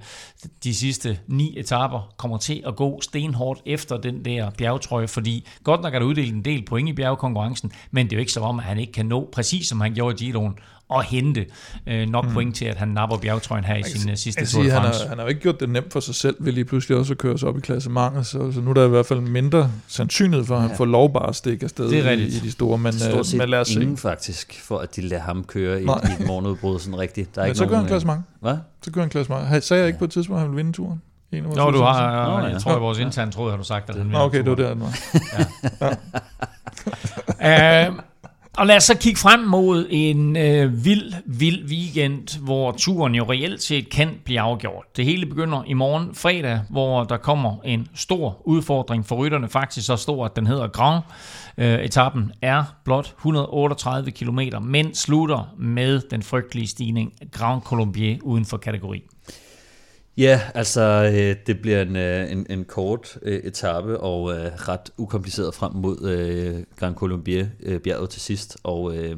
de sidste ni etaper kommer til at gå stenhårdt efter den der bjergtrøje, fordi godt nok er der uddelt en del point i bjergkonkurrencen, men det er jo ikke så om, at han ikke kan nå, præcis som han gjorde i Giroen, og hente øh, nok mm. point til, at han napper bjergtrøjen her i sin uh, sidste Tour de France. Han har, han har jo ikke gjort det nemt for sig selv ved lige pludselig også at køre sig op i klassementet, så, så nu er der i hvert fald mindre sandsynlighed for, at han ja. får lov bare at stikke afsted det er i, i de store. Men, Stort øh, set men lad os ingen se. faktisk, for at de lader ham køre i, i et morgenudbrud sådan rigtigt. Der er men ikke så kører han klassement. Hvad? Så kører han klassement. Sagde jeg ikke på et tidspunkt, at han ville vinde turen? Nå, du har, ja, jeg, jeg tror, at vores interne troede, har du sagt, at han ville Okay, det var det, han var. ja. uh, Og lad os så kigge frem mod en øh, vild, vild weekend, hvor turen jo reelt set kan blive afgjort. Det hele begynder i morgen fredag, hvor der kommer en stor udfordring for rytterne. Faktisk så stor, at den hedder Grand. Øh, etappen er blot 138 km, men slutter med den frygtelige stigning Grand Colombier uden for kategori. Ja, altså øh, det bliver en, øh, en, en kort øh, etape og øh, ret ukompliceret frem mod øh, Grand Colombier øh, bjerget til sidst, og øh,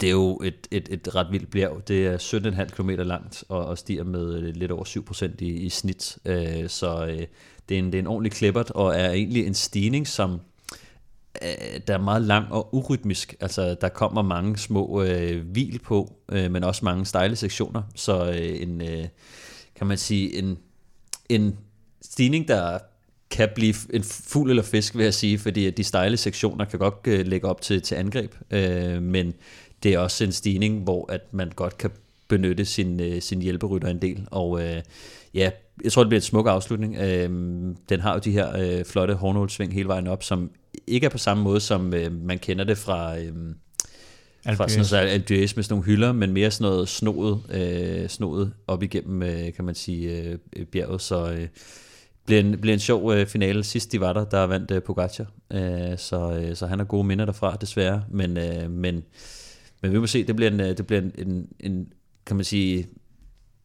det er jo et, et, et ret vildt bjerg. Det er 17,5 km langt og, og stiger med øh, lidt over 7% i, i snit, øh, så øh, det, er en, det er en ordentlig klippert og er egentlig en stigning, som øh, der er meget lang og urytmisk. Altså, der kommer mange små øh, hvil på, øh, men også mange stejle sektioner. Så øh, en, øh, kan man sige, en, en stigning, der kan blive en fugl eller fisk, vil jeg sige, fordi de stejle sektioner kan godt øh, lægge op til, til angreb, øh, men det er også en stigning, hvor at man godt kan benytte sin, øh, sin hjælperytter en del, og øh, ja, jeg tror, det bliver en smuk afslutning. Øh, den har jo de her øh, flotte hornhulsving hele vejen op, som ikke er på samme måde, som øh, man kender det fra... Øh, fra sådan noget Alpe med sådan nogle hylder, men mere sådan noget snoet, øh, snoet op igennem, øh, kan man sige, øh, bjerget. Så øh, bliver en, bliver en sjov øh, finale. Sidst de var der, der vandt øh, Pogacar. Øh, så, øh, så han har gode minder derfra, desværre. Men, øh, men, men vi må se, det bliver en, øh, det bliver en, en, en kan man sige,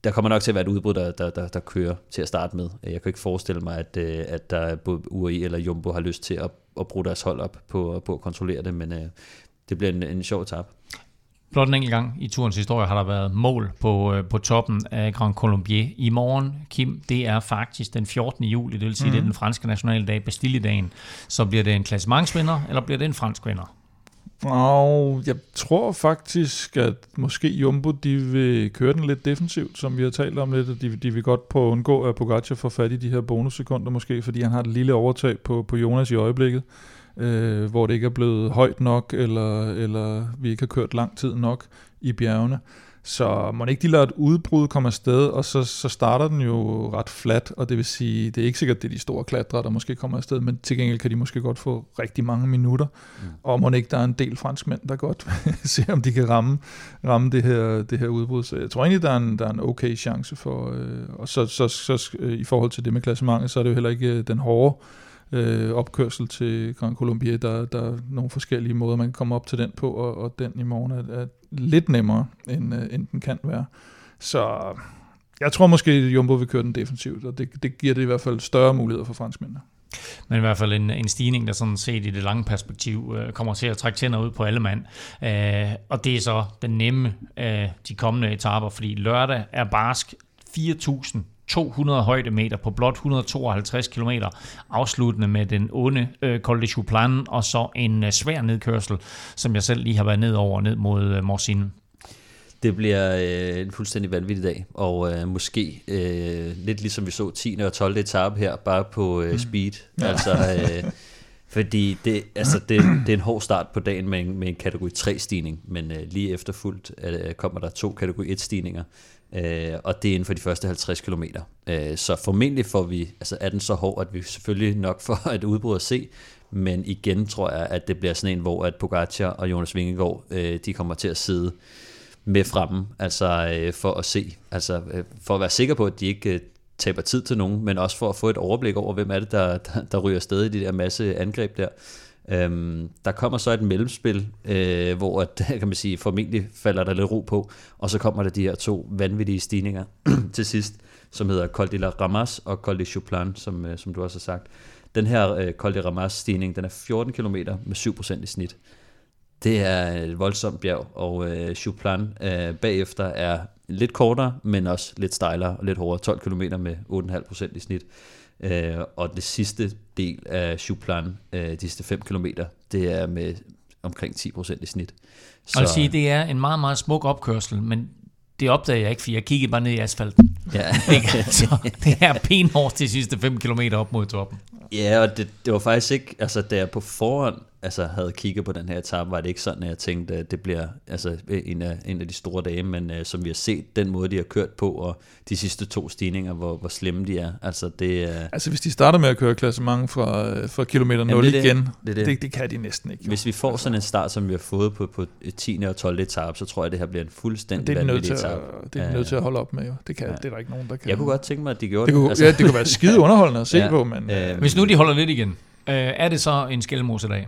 der kommer nok til at være et udbrud, der, der, der, der kører til at starte med. Jeg kan ikke forestille mig, at, øh, at der både UAE eller Jumbo har lyst til at, at bruge deres hold op på, på at kontrollere det, men øh, det bliver en, en sjov tab. Blot en enkelt gang i turens historie har der været mål på, øh, på toppen af Grand Colombier. I morgen, Kim, det er faktisk den 14. juli, det vil sige, mm. det er mhm. den franske nationaldag, Bastilledagen. Så bliver det en klassementsvinder, eller bliver det en fransk vinder? Og jeg tror faktisk, at måske Jumbo de vil køre den lidt defensivt, som vi har talt om lidt, de, de vil godt prøve at undgå, at Pogacar får fat i de her bonussekunder måske, fordi han har et lille overtag på, på Jonas i øjeblikket øh, hvor det ikke er blevet højt nok, eller, eller vi ikke har kørt lang tid nok i bjergene. Så må ikke de lader et udbrud komme afsted, og så, så starter den jo ret flat, og det vil sige, det er ikke sikkert, det er de store klatre, der måske kommer afsted, men til gengæld kan de måske godt få rigtig mange minutter, mm. og må ikke der er en del franskmænd, der godt se, om de kan ramme, ramme det, her, det her udbrud. Så jeg tror egentlig, der er en, der er en okay chance for, øh, og så, så, så øh, i forhold til det med klassementet, så er det jo heller ikke øh, den hårde øh, opkørsel til Grand Colombier. Der, der er nogle forskellige måder, man kan komme op til den på, og, og den i morgen er, er lidt nemmere, end, øh, end den kan være. Så jeg tror måske, at Jumbo vil køre den defensivt, og det, det giver det i hvert fald større muligheder for franskmændene. Men i hvert fald en, en stigning, der sådan set i det lange perspektiv øh, kommer til at trække tænder ud på alle mand. Øh, og det er så den nemme af øh, de kommende etaper, fordi lørdag er barsk 4.000 200 højdemeter på blot 152 km, afsluttende med den onde øh, Col de Chouplan, og så en øh, svær nedkørsel, som jeg selv lige har været ned over, ned mod øh, Morsine. Det bliver øh, en fuldstændig vanvittig dag, og øh, måske øh, lidt ligesom vi så 10. og 12. etape her, bare på øh, mm. speed. Mm. Altså, øh, fordi det, altså det, det er en hård start på dagen med en, med en kategori 3 stigning, men øh, lige efterfuldt øh, kommer der to kategori 1 stigninger øh, og det er inden for de første 50 km. Øh, så formentlig får vi, altså er den så hård, at vi selvfølgelig nok får et udbrud at se, men igen tror jeg, at det bliver sådan en, hvor at Pogacar og Jonas Vingegaard, øh, de kommer til at sidde med fremme, altså øh, for at se, altså øh, for at være sikker på, at de ikke øh, taber tid til nogen, men også for at få et overblik over, hvem er det, der, der, der ryger afsted i de der masse angreb der. Øhm, der kommer så et mellemspil, øh, hvor at, kan man sige, formentlig falder der lidt ro på, og så kommer der de her to vanvittige stigninger til sidst, som hedder Col de la Ramas og Col de Chuplan, som, øh, som du også har sagt. Den her øh, Col de Ramas stigning, den er 14 km med 7% i snit. Det er et voldsomt bjerg, og øh, Chuplan øh, bagefter er lidt kortere, men også lidt stejlere og lidt hårdere, 12 km med 8,5% i snit. Øh, og det sidste del af Chouplan, øh, de sidste 5 km, det er med omkring 10% i snit. Så, og jeg sige, det er en meget, meget smuk opkørsel, men det opdagede jeg ikke, for jeg kiggede bare ned i asfalten. Ja. så det er benhårdt de sidste 5 km op mod toppen. Ja, og det, det var faktisk ikke, altså da jeg på forhånd altså, havde kigget på den her etape, var det ikke sådan, at jeg tænkte, at det bliver altså, en, af, en af de store dage, men uh, som vi har set, den måde, de har kørt på, og de sidste to stigninger, hvor, hvor slemme de er. Altså, det, uh... altså hvis de starter med at køre klassement fra, fra kilometer 0 det igen, det, det, det. Det, det kan de næsten ikke. Jo. Hvis vi får altså. sådan en start, som vi har fået på, på 10. og 12. etape, så tror jeg, at det her bliver en fuldstændig det er vanvittig etape. Det er de nødt til at holde op med, jo. Det, kan, ja. det er der ikke nogen, der kan. Jeg kunne godt tænke mig, at de gjorde det. Kunne, altså. Ja, det kunne være skide underholdende at se ja. på, men... Øh, Hvis nu de holder lidt igen, øh, er det så en skælmosedag?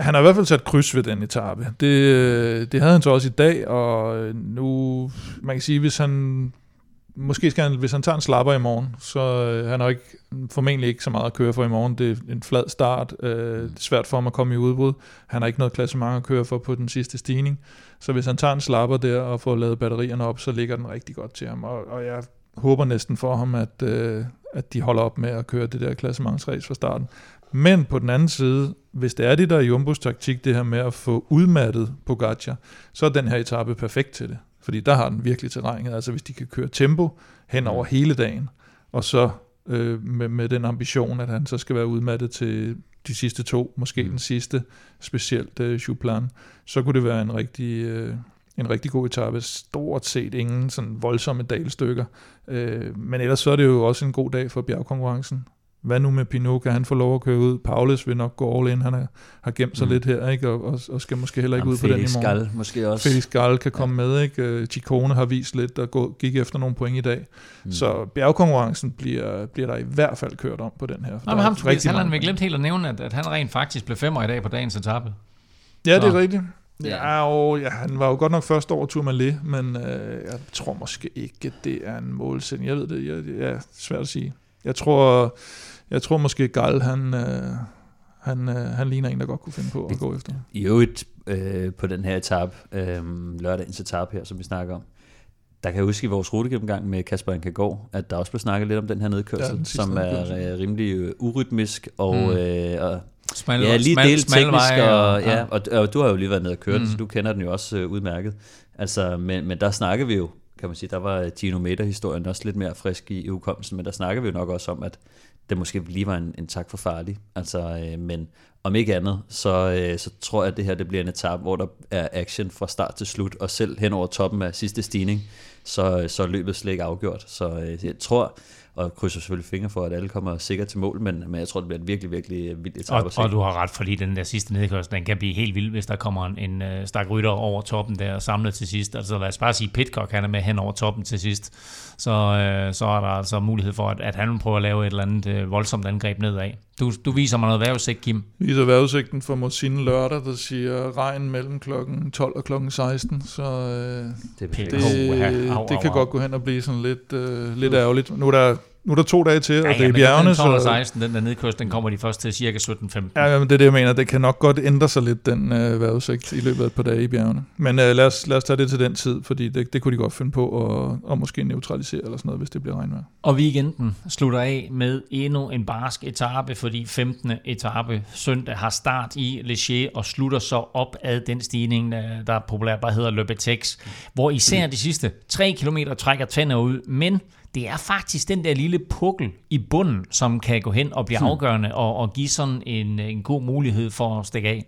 Han har i hvert fald sat kryds ved den etape. Det, det havde han så også i dag, og nu, man kan sige, hvis han måske skal han, hvis han tager en slapper i morgen, så øh, han har ikke, formentlig ikke så meget at køre for i morgen. Det er en flad start. Øh, det er svært for ham at komme i udbrud. Han har ikke noget klassement at køre for på den sidste stigning. Så hvis han tager en slapper der og får lavet batterierne op, så ligger den rigtig godt til ham. Og, og jeg håber næsten for ham, at, øh, at de holder op med at køre det der klassementsræs fra starten. Men på den anden side, hvis det er det, der er Jumbos taktik, det her med at få udmattet Pogacar, så er den her etape perfekt til det. Fordi der har den virkelig terrænet. Altså hvis de kan køre tempo hen over Mm. hele dagen, og så øh, med, med den ambition, at han så skal være udmattet til de sidste to, måske Mm. den sidste, specielt øh, Chouplan, så kunne det være en rigtig, øh, en rigtig god etape. Stort set ingen sådan voldsomme dalstykker. Øh, men ellers så er det jo også en god dag for bjergkonkurrencen. Hvad nu med Pinot? Kan han få lov at køre ud? Paulus vil nok gå all in. Han er, har gemt sig Mm. lidt her, ikke? Og, og, og skal måske heller ikke Jamen, ud på den i Felix morgen. Gall måske også. Felix Gall kan komme med, ikke? Øh, Chicone har vist lidt og gå, gik efter nogle point i dag. Mm. Så bjergkonkurrencen bliver, bliver der i hvert fald kørt om på den her. Nå, men ham, Tobias Halland, vi glemt helt at nævne, at, at han rent faktisk blev femmer i dag på dagens etape. Ja, det er Så. rigtigt. Ja. Ja, og, ja, han var jo godt nok først over Tourmalet, men øh, jeg tror måske ikke, at det er en målsætning. Jeg ved det, jeg, det er svært at sige. Jeg tror, jeg tror måske Gall, han, øh, han, øh, han ligner en, der godt kunne finde på at gå efter. I øvrigt øh, på den her etape, øh, lørdagens etape her, som vi snakker om, der kan jeg huske i vores rutegennemgang med Kasper Ankergaard, at der også blev snakket lidt om den her nedkørsel, Ja, ja, som er nedkørsel. øh, rimelig øh, urytmisk og, Mm. øh, og Smal, ja, lige smal, del smal teknisk, vej og, ja, og, og du har jo lige været nede og køre mm. Så du kender den jo også øh, udmærket. Altså, men, men der snakker vi jo, kan man sige, der var Gino Meter-historien også lidt mere frisk i, i hukommelsen, men der snakker vi jo nok også om, at det måske lige var en, en tak for farlig. Altså, øh, men om ikke andet, så, øh, så tror jeg, at det her det bliver en etape, hvor der er action fra start til slut, og selv hen over toppen af sidste stigning, så, så er løbet slet ikke afgjort. Så øh, jeg tror, og krydser selvfølgelig fingre for, at alle kommer sikkert til mål, men, men jeg tror, det bliver en virkelig, virkelig vild etape Og, og du har ret, fordi den der sidste nedkørsel, den kan blive helt vild, hvis der kommer en, en uh, stak rytter over toppen der samlet til sidst. Altså lad os bare sige, Pitcock han er med hen over toppen til sidst. Så, uh, så er der altså mulighed for, at, at han prøver at lave et eller andet uh, voldsomt angreb nedad. Du, du viser mig noget vejrudsigt, Kim. Vi viser vejrudsigten for Morsine lørdag, der siger regn mellem klokken 12 og klokken 16, så øh, det det, det au, kan godt gå hen og blive sådan lidt, øh, lidt ærgerligt. Nu er, der, nu er der to dage til, og Ja, det ja, er i bjergene, den 12 og så... 16, den der nedkørsel, den kommer de først til cirka 17-15. Ja, men det er det, jeg mener. Det kan nok godt ændre sig lidt, den øh, vejrudsigt, i løbet af et par dage i bjergene. Men øh, lad, os, lad os tage det til den tid, fordi det, det kunne de godt finde på og, og måske neutralisere eller sådan noget, hvis det bliver regnvejr. Og weekenden slutter af med endnu en barsk etape, fordi 15. etape søndag har start i Leger og slutter så op ad den stigning, der der populært bare hedder Le Betex, hvor især de sidste 3 km trækker tænder ud, men det er faktisk den der lille pukkel i bunden, som kan gå hen og blive afgørende og, og give sådan en, en god mulighed for at stikke af.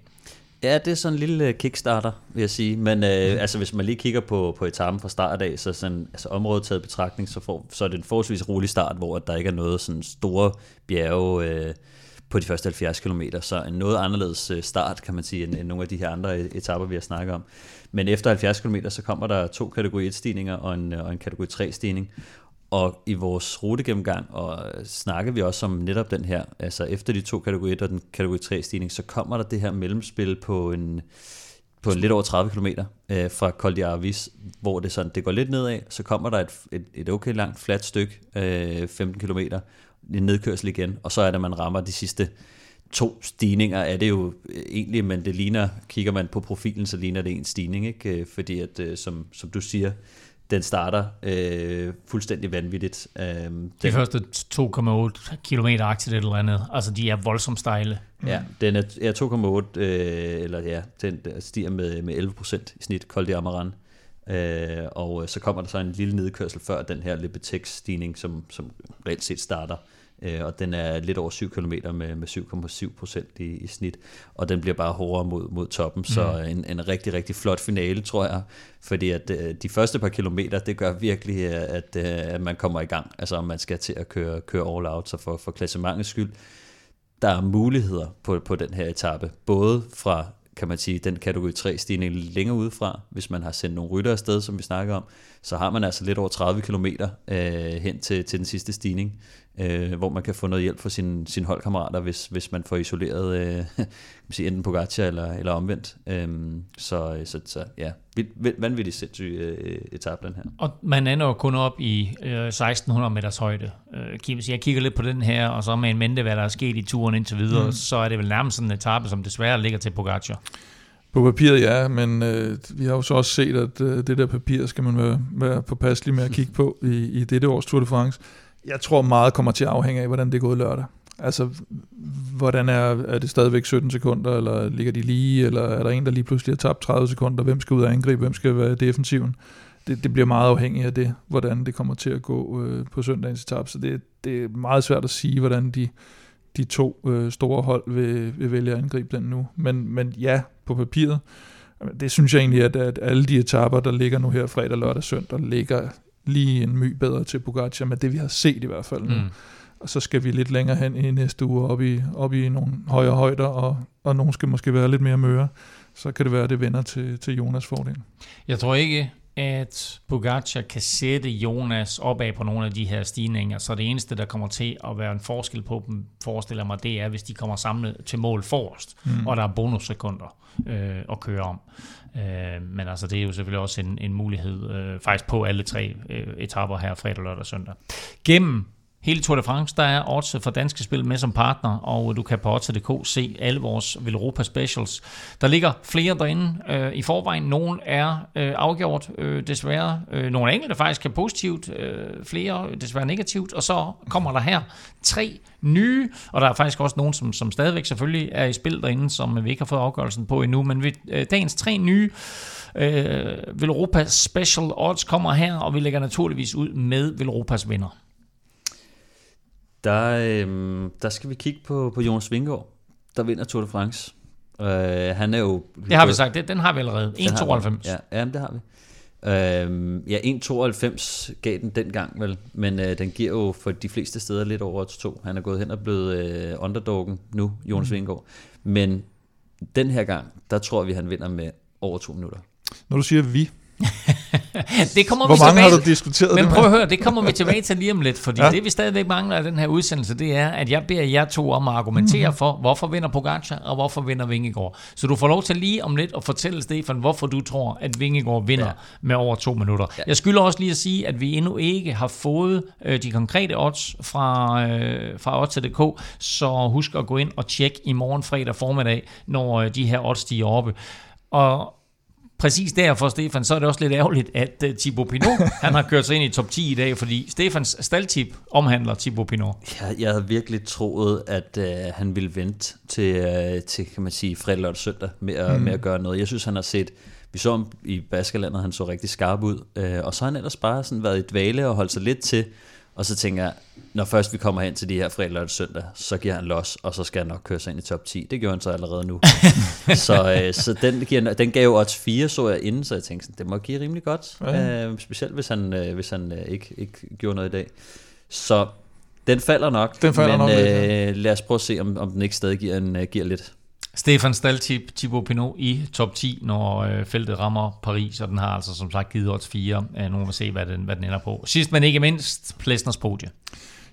Ja, det er sådan en lille øh, kickstarter, vil jeg sige. Men øh, altså, hvis man lige kigger på, på etappen fra start af, så sådan, altså, området taget betragtning, så, får, så er det en forholdsvis rolig start, hvor der ikke er noget sådan store bjerge øh, på de første 70 km. Så en noget anderledes øh, start, kan man sige, end, end nogle af de her andre øh, etapper, vi har snakket om. Men efter 70 km, så kommer der to kategori 1-stigninger og en, og en kategori 3-stigning. Og i vores rutegennemgang og snakker vi også om netop den her, altså efter de to kategori 1 og den kategori 3 stigning, så kommer der det her mellemspil på en, på lidt over 30 km øh, fra Col de Arvis, hvor det, sådan, det går lidt nedad, så kommer der et, et, et okay langt fladt stykke, øh, 15 km, en nedkørsel igen, og så er det, man rammer de sidste to stigninger, er det jo egentlig, men det ligner, kigger man på profilen, så ligner det en stigning, ikke? Øh, fordi at, øh, som, som du siger, den starter øh, fuldstændig vanvittigt. Øh, De den, første 2,8 km aktivt eller andet, altså de er voldsomt stejle. Ja, den er, er 2,8, øh, eller ja, den stiger med, med 11% i snit, Col de Amaran. Øh, og øh, så kommer der så en lille nedkørsel før den her Libetex-stigning, som, som reelt set starter. Øh, og den er lidt over 7 km med, med 7,7% i, i snit. Og den bliver bare hårdere mod, mod toppen. Så en, en rigtig, rigtig flot finale, tror jeg. Fordi at øh, de første par kilometer, det gør virkelig, øh, at, øh, at man kommer i gang. Altså om man skal til at køre, køre all out. Så for, for klassementets skyld, der er muligheder på, på den her etape, både fra kan man sige, den kategori 3 stigning længere udefra, hvis man har sendt nogle rytter afsted, som vi snakker om, så har man altså lidt over 30 km øh, hen til, til den sidste stigning, øh, hvor man kan få noget hjælp fra sine sin holdkammerater, hvis, hvis man får isoleret øh, kan man sige, enten Pogacar eller, eller omvendt. Øh, så, så, så ja, vild- vild- vanvittigt sindssyg øh, etape den her. Og man ender jo kun op i øh, 1600 meters højde. Øh, Kim, så jeg kigger lidt på den her, og så med en mente, hvad der er sket i turen indtil videre, mm. så er det vel nærmest sådan en etape, som desværre ligger til Pogacar. På papiret ja, men øh, vi har jo så også set, at øh, det der papir skal man være, være påpasselig med at kigge på i, i dette års Tour de France. Jeg tror meget kommer til at afhænge af, hvordan det er gået lørdag. Altså, hvordan er, er det stadigvæk 17 sekunder, eller ligger de lige, eller er der en, der lige pludselig har tabt 30 sekunder? Hvem skal ud og angribe? Hvem skal være defensiven? det, det bliver meget afhængigt af det, hvordan det kommer til at gå øh, på søndagens etap, Så det, det er meget svært at sige, hvordan de, de to øh, store hold vil, vil vælge at angribe den nu. Men, men ja, på papiret, det synes jeg egentlig, at, at alle de etapper, der ligger nu her fredag, lørdag, søndag, ligger lige en my bedre til Pogacar, med det vi har set i hvert fald nu. Mm. Og så skal vi lidt længere hen i næste uge op i, op i nogle højere højder, og, og nogle skal måske være lidt mere møre. Så kan det være, at det vender til, til Jonas fordel. Jeg tror ikke, at Pogacar kan sætte Jonas opad på nogle af de her stigninger, så det eneste, der kommer til at være en forskel på dem, forestiller mig, det er, hvis de kommer samlet til mål forrest, mm. og der er bonussekunder øh, at køre om. Øh, men altså, det er jo selvfølgelig også en, en mulighed, øh, faktisk på alle tre øh, etapper her, fredag, lørdag og søndag. Gennem hele Tour de France, der er odds for danske spil med som partner, og du kan på odds.dk se alle vores Velropa Specials. Der ligger flere derinde øh, i forvejen. Nogle er øh, afgjort, øh, desværre. Øh, nogle enkelte faktisk er positivt, øh, flere desværre negativt, og så kommer der her tre nye, og der er faktisk også nogen, som, som stadigvæk selvfølgelig er i spil derinde, som vi ikke har fået afgørelsen på endnu, men ved, øh, dagens tre nye øh, Velropa Special Odds kommer her, og vi lægger naturligvis ud med Velropas vinder. Der, øh, der skal vi kigge på, på Jonas Vingård, der vinder Tour de France. Uh, han er jo... Det har vi sagt, det, den har vi allerede. 1,92. Ja, ja, det har vi. Uh, ja, 1,92 gav den dengang vel, men uh, den giver jo for de fleste steder lidt over 2. Han er gået hen og blevet uh, underdoggen nu, Jonas mm. Vingård. Men den her gang, der tror vi, han vinder med over to minutter. Når du siger vi, det kommer Hvor vi mange tilbage, har du diskuteret Men prøv at høre, det kommer vi tilbage til lige om lidt, fordi ja. det vi stadigvæk mangler af den her udsendelse, det er, at jeg beder jer to om at argumentere mm-hmm. for, hvorfor vinder Pogacar, og hvorfor vinder Vingegaard. Så du får lov til lige om lidt at fortælle, Stefan, hvorfor du tror, at Vingegaard vinder ja. med over to minutter. Ja. Jeg skylder også lige at sige, at vi endnu ikke har fået øh, de konkrete odds fra, øh, fra odds.dk, så husk at gå ind og tjekke i morgen fredag formiddag, når øh, de her odds de er oppe. Og præcis derfor, Stefan, så er det også lidt ærgerligt, at uh, Thibaut Pinot, han har kørt sig ind i top 10 i dag, fordi Stefans staldtip omhandler Thibaut Pinot. Jeg, jeg havde virkelig troet, at uh, han ville vente til, uh, til kan man sige, fredag lørdag søndag med, at, mm. med at gøre noget. Jeg synes, han har set, vi så ham i Baskerlandet, han så rigtig skarp ud, uh, og så har han ellers bare sådan været i dvale og holdt sig lidt til, og så tænker jeg, når først vi kommer hen til de her fredag, lørdag, søndag, så giver han los, og så skal han nok køre sig ind i top 10. Det gjorde han så allerede nu. så øh, så den, giver, den gav jo odds 4, så jeg inden, så jeg tænkte, sådan, det må give rimelig godt. Ja. Øh, specielt hvis han, øh, hvis han øh, ikke, ikke gjorde noget i dag. Så den falder nok, Den falder men nok øh, lidt, ja. lad os prøve at se, om, om den ikke stadig giver, en, øh, giver lidt. Stefan Staltip, Thibaut Pinot i top 10, når øh, feltet rammer Paris, og den har altså som sagt givet odds 4. Øh, nu må vi se, hvad den, hvad den ender på. Sidst men ikke mindst, Plesners podie.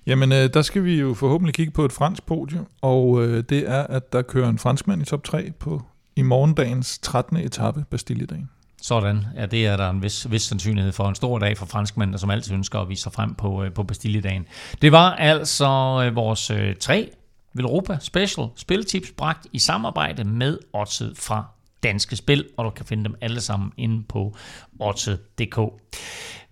Jamen, øh, der skal vi jo forhåbentlig kigge på et fransk podie, og øh, det er, at der kører en franskmand i top 3 på i morgendagens 13. etape, Bastilledagen. Sådan, ja, det er der en vis, vis sandsynlighed for. En stor dag for franskmænd, som altid ønsker at vise sig frem på, på Bastilledagen. Det var altså vores tre Velropa Special spiltips bragt i samarbejde med Odset fra Danske Spil, og du kan finde dem alle sammen inde på odset.dk.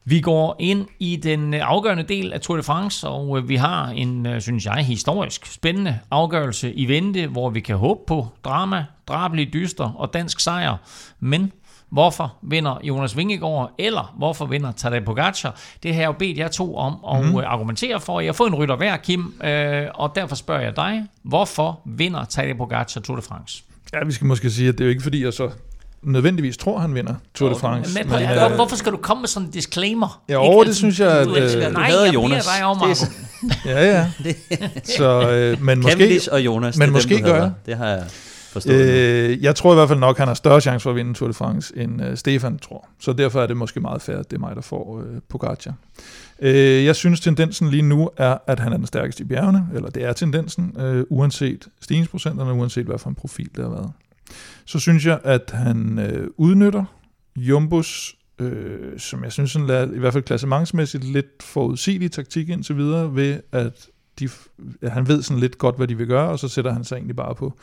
Vi går ind i den øh, afgørende del af Tour de France, og øh, vi har en, øh, synes jeg, historisk spændende afgørelse i vente, hvor vi kan håbe på drama, drabelig dyster og dansk sejr. Men hvorfor vinder Jonas Vingegaard, eller hvorfor vinder Tadej Pogacar? Det har jeg jo bedt jer to om at mm. argumentere for. Jeg har fået en rytter hver, Kim, øh, og derfor spørger jeg dig, hvorfor vinder Tadej Pogacar Tour de France? Ja, vi skal måske sige, at det er jo ikke fordi, jeg så nødvendigvis tror, han vinder Tour de France. Men, men, øh, hvorfor skal du komme med sådan en disclaimer? Ja, Ikke? over det synes jeg, at... Du elsker- Øh, Nej, hader jeg Jonas. dig om er at ja, ja. Så, øh, men måske... Cavendish og Jonas, men det er måske dem, gør. Det har jeg. Øh, jeg tror i hvert fald nok, han har større chance for at vinde Tour de France, end øh, Stefan tror. Så derfor er det måske meget fair, at det er mig, der får øh, Pogacar. Øh, jeg synes, tendensen lige nu er, at han er den stærkeste i bjergene, eller det er tendensen, øh, uanset stigningsprocenterne, uanset hvad for en profil der har været. Så synes jeg, at han øh, udnytter Jumbos, øh, som jeg synes sådan, lader, i hvert fald klassementsmæssigt, lidt forudsigelig taktik indtil videre, ved at de, at han ved sådan lidt godt, hvad de vil gøre, og så sætter han sig egentlig bare på,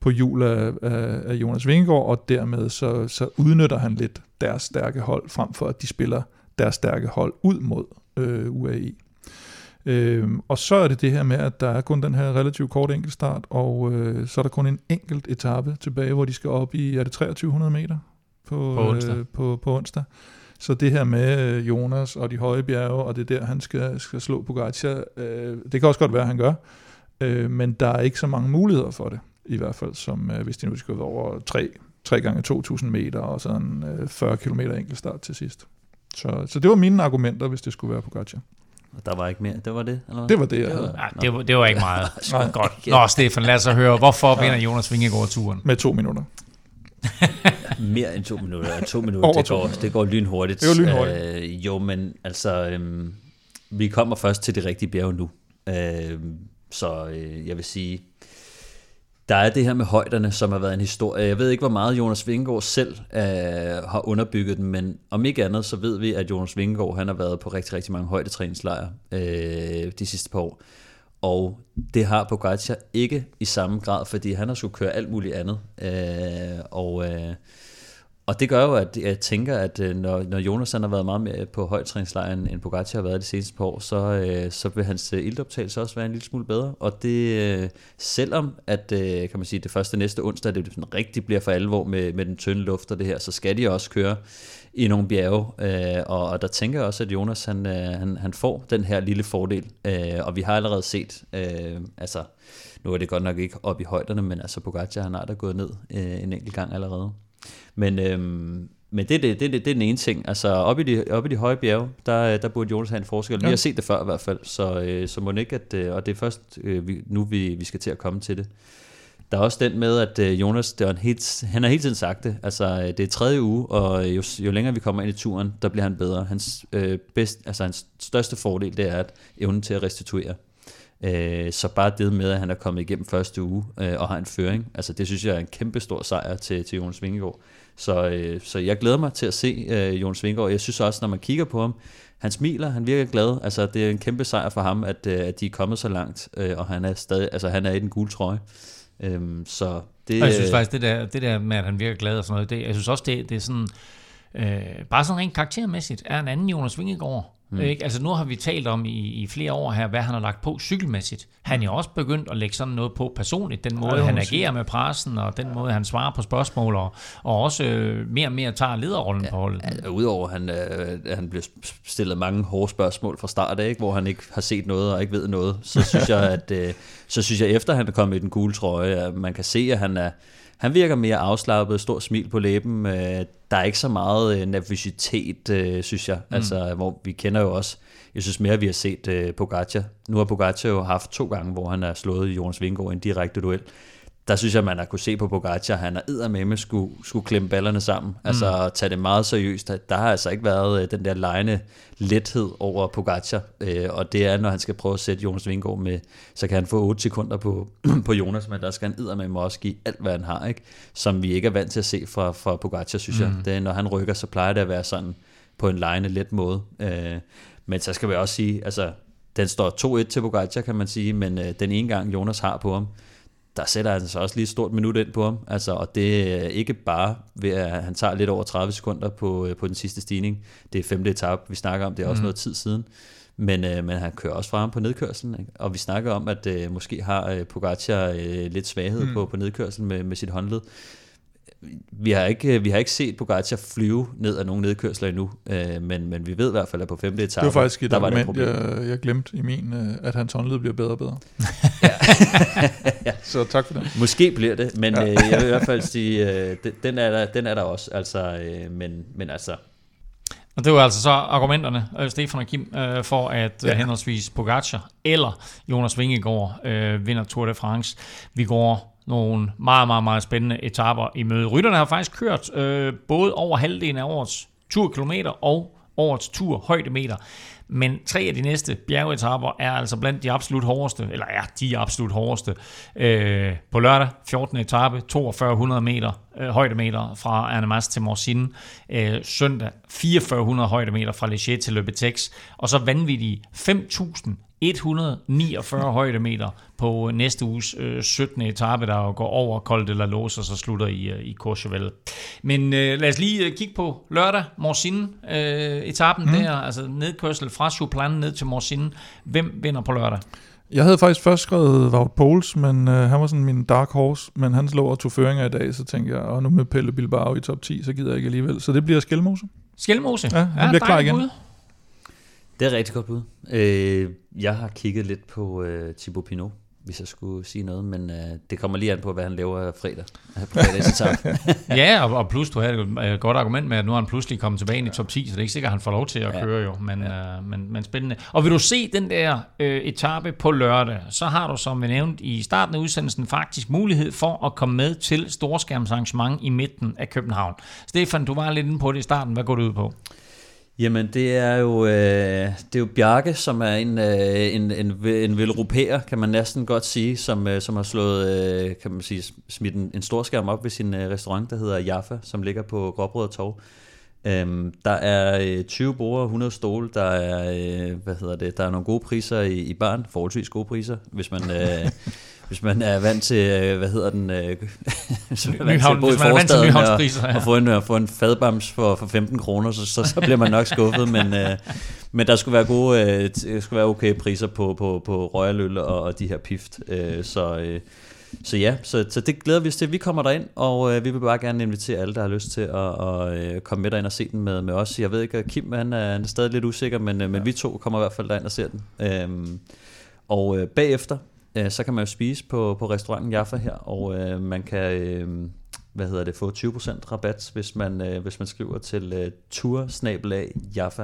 på hjul af, af, af Jonas Vingegaard, og dermed så, så udnytter han lidt deres stærke hold, frem for at de spiller deres stærke hold ud mod øh, UAE. Øhm, og så er det det her med, at der er kun den her relativt kort enkeltstart, og øh, så er der kun en enkelt etape tilbage, hvor de skal op i, er det 2300 meter på, På onsdag. Øh, på, på onsdag. Så det her med øh, Jonas og de høje bjerge, og det er der, han skal, skal slå Pogacar, øh, det kan også godt være, han gør, øh, men der er ikke så mange muligheder for det, i hvert fald, som øh, hvis de nu skal over 3, 3 gange 2.000 meter og sådan øh, 40 km enkeltstart til sidst. Så, så det var mine argumenter, hvis det skulle være Pogacar. Der var ikke mere. Det var det, eller hvad? Det var det, jeg havde. Ja, det, var, det var ikke meget. Nej. Godt. Nå, Stefan, lad os høre, hvorfor vinder Jonas Vingegaard turen? Med to minutter. Mere end to minutter. To minutter, Over det to går, minutter. det går lynhurtigt. Det går lynhurtigt. Øh, jo, men altså, øhm, vi kommer først til det rigtige bjerg nu. Øh, så øh, jeg vil sige, der er det her med højderne, som har været en historie. Jeg ved ikke, hvor meget Jonas Vingegaard selv øh, har underbygget den, men om ikke andet, så ved vi, at Jonas Vingegaard han har været på rigtig, rigtig mange højdetræningslejre øh, de sidste par år. Og det har Pogacar ikke i samme grad, fordi han har skulle køre alt muligt andet. Øh, og, øh, og det gør jo, at jeg tænker, at øh, når, når Jonas han har været meget mere på højtræningslejren, end Pogacar har været de seneste par år, så, øh, så vil hans øh, ildoptagelse også være en lille smule bedre. Og det, øh, selvom at, øh, kan man sige, det første næste onsdag, det sådan rigtig bliver for alvor med, med den tynde luft og det her, så skal de også køre i nogle bjerge, øh, og, og der tænker jeg også, at Jonas han, øh, han, han får den her lille fordel, øh, og vi har allerede set, øh, altså nu er det godt nok ikke op i højderne, men altså Pogacar han har da gået ned øh, en enkelt gang allerede. Men, øhm, men det, er det, det, det, det er den ene ting. Altså oppe i de, oppe i de høje bjerge, der, der burde Jonas have en forskel. Ja. Vi har set det før i hvert fald, så, øh, så må ikke, at, øh, og det er først øh, vi, nu, vi, vi skal til at komme til det. Der er også den med, at øh, Jonas, det er en helt, han har hele tiden sagt det, altså øh, det er tredje uge, og jo, jo længere vi kommer ind i turen, der bliver han bedre. Hans, øh, bedst, altså, hans største fordel, det er at evnen til at restituere. Øh, så bare det med, at han er kommet igennem første uge øh, og har en føring, altså det synes jeg er en kæmpe stor sejr til, til Jonas Vingegaard. Så, øh, så jeg glæder mig til at se øh, Jonas Vingegaard. Jeg synes også, når man kigger på ham, han smiler, han virker glad. Altså det er en kæmpe sejr for ham, at, øh, at de er kommet så langt, øh, og han er stadig, altså han er i den gule trøje. Øhm, så det, Og jeg synes faktisk, det der, det der med, at han virker glad og sådan noget, det, jeg synes også, det, det er sådan, øh, bare sådan rent karaktermæssigt, er en anden Jonas Vingegaard. Mm. Ikke? Altså nu har vi talt om i, i flere år her, hvad han har lagt på cykelmæssigt. Han er også begyndt at lægge sådan noget på personligt. Den måde, må han agerer med pressen, og den måde, han svarer på spørgsmål, og, og også øh, mere og mere tager lederrollen ja, på holdet. Altså, Udover at han, øh, han bliver stillet mange hårde spørgsmål fra start af, ikke, hvor han ikke har set noget og ikke ved noget, så synes jeg, at øh, så synes jeg efter han er kommet i den gule trøje, at man kan se, at han er han virker mere afslappet, stor smil på læben. Øh, der er ikke så meget øh, nervøsitet, øh, synes jeg. Mm. Altså, hvor vi kender jo også, jeg synes mere, vi har set øh, Pogacar. Nu har Pogacar jo haft to gange, hvor han har slået Jonas Vingegaard i en direkte duel. Der synes jeg, man har kunne se på Pogacar, han har eddermame skulle, skulle klemme ballerne sammen. Mm. Altså tage det meget seriøst. Der har altså ikke været øh, den der lejende lethed over Pogacar. Øh, og det er, når han skal prøve at sætte Jonas Vingegaard med, så kan han få 8 sekunder på, på Jonas, men der skal han eddermame også give alt, hvad han har, ikke? som vi ikke er vant til at se fra, fra Pogacar, synes mm. jeg. Det, er, når han rykker, så plejer det at være sådan på en lejende let måde. Øh, men så skal vi også sige, altså den står 2-1 til Pogacar, kan man sige, men øh, den ene gang Jonas har på ham, der sætter han så også lige et stort minut ind på ham. Altså, og det er ikke bare ved, at han tager lidt over 30 sekunder på, på den sidste stigning. Det er femte etape, vi snakker om. Det er også mm. noget tid siden. Men, øh, men han kører også fra ham på nedkørslen. Ikke? Og vi snakker om, at øh, måske har øh, Pogacar øh, lidt svaghed mm. på, på nedkørslen med, med sit håndled. Vi har, ikke, vi har ikke set Pogacar flyve ned af nogle nedkørsler endnu, øh, men, men vi ved i hvert fald, at på femte etape, Det var faktisk et der var det et argument, problem. jeg, jeg glemte i min, øh, at hans håndled bliver bedre og bedre. Så tak for det. Måske bliver det, men Ja. øh, jeg vil i hvert fald sige, øh, den- er der, den er der også. Altså, øh, men, men altså, Og det var altså så argumenterne, øh, Stefan og Kim, øh, for at ja. henholdsvis Pogacar eller Jonas Vingegaard øh, vinder Tour de France. Vi går nogle meget, meget, meget spændende etaper i møde. Rytterne har faktisk kørt øh, både over halvdelen af årets turkilometer og årets tur højdemeter. Men tre af de næste bjergetapper er altså blandt de absolut hårdeste, eller er de absolut hårdeste. Øh, på lørdag, 14. etape, 4200 meter øh, højdemeter fra Arnemas til Morsine. Øh, søndag, 4400 højdemeter fra Leger til Løbetex. Og så vanvittige 5000 5149 højdemeter på næste uges øh, 17. etape, der går over Col de la Loze og så slutter i, øh, i Courchevel. Men øh, lad os lige øh, kigge på lørdag, Morsine øh, etappen mm. der, altså nedkørsel fra Chouplan ned til Morsine. Hvem vinder på lørdag? Jeg havde faktisk først skrevet Wout Poels, men øh, han var sådan min dark horse, men han lå og tog føringer i dag, så tænkte jeg, og nu med Pelle Bilbao i top 10, så gider jeg ikke alligevel. Så det bliver Skelmose. Skelmose. Ja, han bliver klar igen. bud. Det er rigtig godt bud. Øh, jeg har kigget lidt på øh, Thibaut Pinot, hvis jeg skulle sige noget, men øh, det kommer lige an på, hvad han laver fredag. Fredagsetappen. Ja, og, og plus, du havde et øh, godt argument med, at nu er han pludselig kommet tilbage ind i top 10, så det er ikke sikkert, at han får lov til at Ja. køre jo, men, ja. øh, men, men spændende. Og vil du se den der øh, etape på lørdag, så har du, som vi nævnte i starten af udsendelsen, faktisk mulighed for at komme med til storskærmsarrangement i midten af København. Stefan, du var lidt inde på det i starten. Hvad går du ud på? Jamen, det er jo, øh, det er jo Bjarke, som er en, øh, en, en, en velropæer, kan man næsten godt sige, som, øh, som har slået, øh, kan man sige, smidt en, en stor skærm op ved sin øh, restaurant, der hedder Jaffa, som ligger på Gråbrød og Torv. Øhm, der er øh, 20 borde, 100 stole, der er, øh, hvad hedder det, der er nogle gode priser i, i barn, forholdsvis gode priser, hvis man, øh, hvis man er vant til, øh, hvad hedder den, øh, hvis man er vant til at bo i er forstaden og, ja. og få en, øh, få en fadbams for, for 15 kroner, så, så, så bliver man nok skuffet, men, øh, men der skulle være gode, øh, der skulle være okay priser på, på, på royaløl og, og de her pift, øh, så... Øh, så ja, så, så det glæder vi os til. Vi kommer derind, og øh, vi vil bare gerne invitere alle, der har lyst til at, at øh, komme med derind og se den med, med os. Jeg ved ikke, Kim han er, han er stadig lidt usikker, men, øh, men vi to kommer i hvert fald derind og ser den. Øhm, og øh, bagefter, øh, så kan man jo spise på, på restauranten Jaffa her, og øh, man kan øh, hvad hedder det, få 20% rabat, hvis man, øh, hvis man skriver til øh, tursnabelag Jaffa.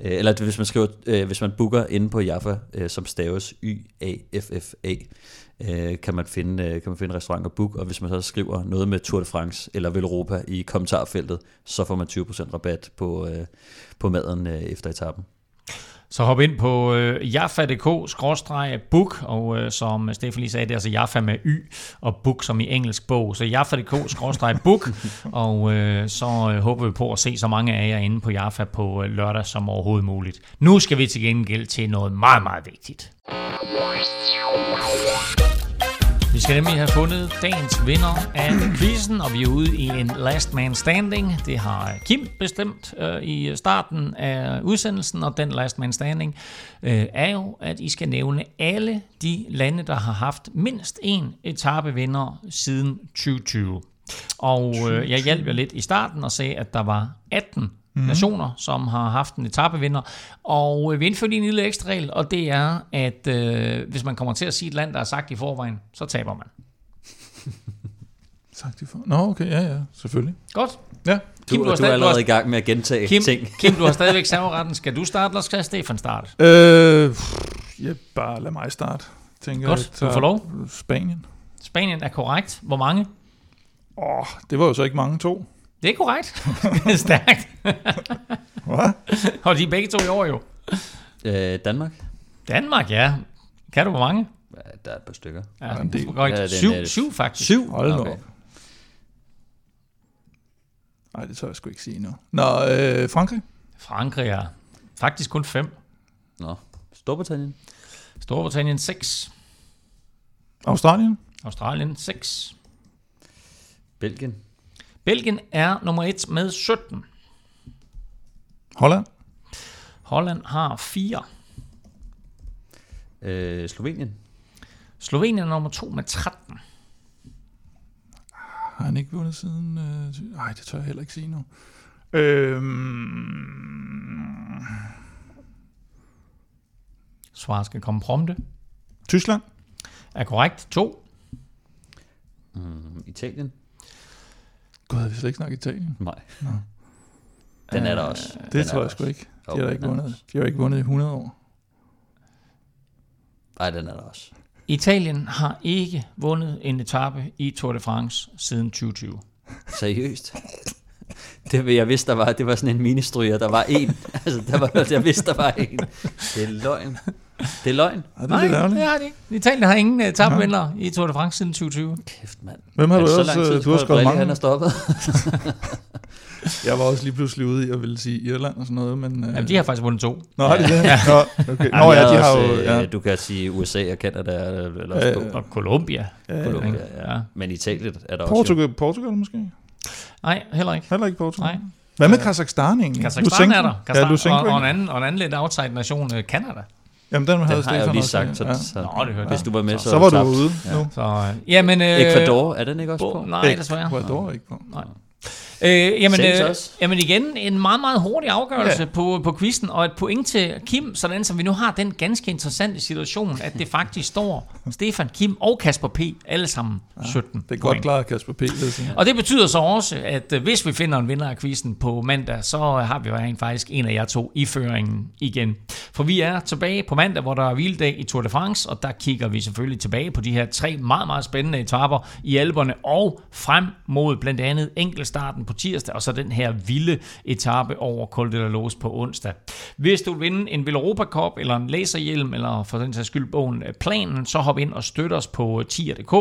Øh, eller hvis man skriver, øh, hvis man booker inde på Jaffa, øh, som staves Y-A-F-F-A, øh, kan, man finde, øh, kan man finde restaurant og book, og hvis man så skriver noget med Tour de France eller Velropa i kommentarfeltet, så får man 20% rabat på, øh, på maden øh, efter etappen. Så hop ind på øh, jaffa.dk-book, og øh, som Stefan lige sagde, det er altså Jaffa med Y, og book som i engelsk bog. Så jaffa.dk-book, og øh, så øh, håber vi på at se så mange af jer inde på Jaffa på øh, lørdag som overhovedet muligt. Nu skal vi til gengæld til noget meget, meget vigtigt. Vi skal nemlig have fundet dagens vinder af quizzen, og vi er ude i en last man standing. Det har Kim bestemt øh, i starten af udsendelsen, og den last man standing øh, er jo, at I skal nævne alle de lande, der har haft mindst en etapevinder siden 2020. Og øh, jeg hjalp jer lidt i starten og sagde, at der var 18 mm. nationer, som har haft en etapevinder. Og øh, vi indførte en lille ekstra regel, og det er, at øh, hvis man kommer til at sige et land, der er sagt i forvejen, så taber man. Sagt de for. Nå, okay, ja, ja, selvfølgelig. Godt. Ja, Kim, du, du, du er stadig- allerede i gang med at gentage Kim, ting. Kim, du har stadigvæk serveretten. Skal du starte, eller skal Stefan starte? øh, ja, bare lad mig starte. Tænker, Godt, du får lov. Spanien. Spanien er korrekt. Hvor mange? Åh, det var jo så ikke mange to. Det er korrekt. Det er Stærkt. Hvad? Og de er begge to i år jo. Øh, Danmark? Danmark, ja. Kan du hvor mange? Ja, der er et par stykker. Ja, del. det er korrekt. Ja, det er- syv, er- syv faktisk. Syv? Hold Okay. op. Nej, det tør jeg sgu ikke sige nu. Nå, øh, Frankrig? Frankrig er faktisk kun fem. Nå, Storbritannien? Storbritannien 6. Australien? Australien 6. Belgien? Belgien er nummer 1 med 17. Holland? Holland har 4. Øh, Slovenien? Slovenien er nummer 2 med 13. Har han ikke vundet siden... Øh, nej, det tør jeg heller ikke sige nu. Øhm, Svaret skal komme prompte. Tyskland? Er korrekt. 2. Mm, Italien? Gud, vi slet ikke snakke Italien. Nej. Den er der også. Det Den tror jeg sgu også. ikke. De har ikke vundet. De har ikke vundet i 100 år. Nej, den er der også. Italien har ikke vundet en etape i Tour de France siden 2020. Seriøst? Det vil jeg vidste, der var, det var sådan en ministryger, der var en. Altså, der var, jeg vidste, der var en. Det er løgn. Det er løgn. Ja, det er lidt ærgerligt. det har de ikke. Italien har ingen etapevinder i Tour de France siden 2020. Kæft, mand. Hvem har Er du det så ellers? lang tid, øh, Du har skrevet Brille, han mange. er stoppet? Jeg var også lige pludselig ude i at ville sige Irland og sådan noget, men... Øh, Jamen, de har faktisk vundet to. Nå, har de det? Nå, okay. Nå ja, de er har også, jo... øh, Ja. Du kan sige USA og Canada, eller Ja, også ja. Og Colombia. Ja, Colombia, ja. Ja. Men Italien er der også. Portugal, Portugal måske? Nej, heller ikke. Heller ikke Portugal. Nej. Hvad med Kazakhstan egentlig? Kazakhstan Lusenko? er der. Ja, Kazakhstan, Lusenko, og, og, en anden, og en anden lidt outside nation, øh, Canada. Jamen, den havde Den har jeg jo Stefan lige også, sagt, så, ja. så Nå, det hørte hvis jeg. du var med, så, Så var du tabt. ude Ja. nu. Så, øh, jamen, øh, Ecuador, er den ikke også på? Bo, nej, desværre. Ecuador er ikke på. Nej. Øh, jamen, øh, jamen igen, en meget, meget hurtig afgørelse Ja. ja. på, på quizzen, og et point til Kim, sådan som vi nu har den ganske interessante situation, at det faktisk står Stefan, Kim og Kasper P. alle sammen 17 Det er godt point. klaret, Kasper P. sige. Og det betyder så også, at øh, hvis vi finder en vinder af quizzen på mandag, så har vi jo rent faktisk en af jer to i føringen igen. For vi er tilbage på mandag, hvor der er hviledag i Tour de France, og der kigger vi selvfølgelig tilbage på de her tre meget, meget spændende etaper i Alperne, og frem mod blandt andet enkeltstarten på tirsdag, og så den her vilde etape over Col de la Lose på onsdag. Hvis du vil vinde en Villeuropa Cup, eller en laserhjelm, eller for den sags skyld bogen øh, Planen, så hop ind og støt os på øh, tier.dk.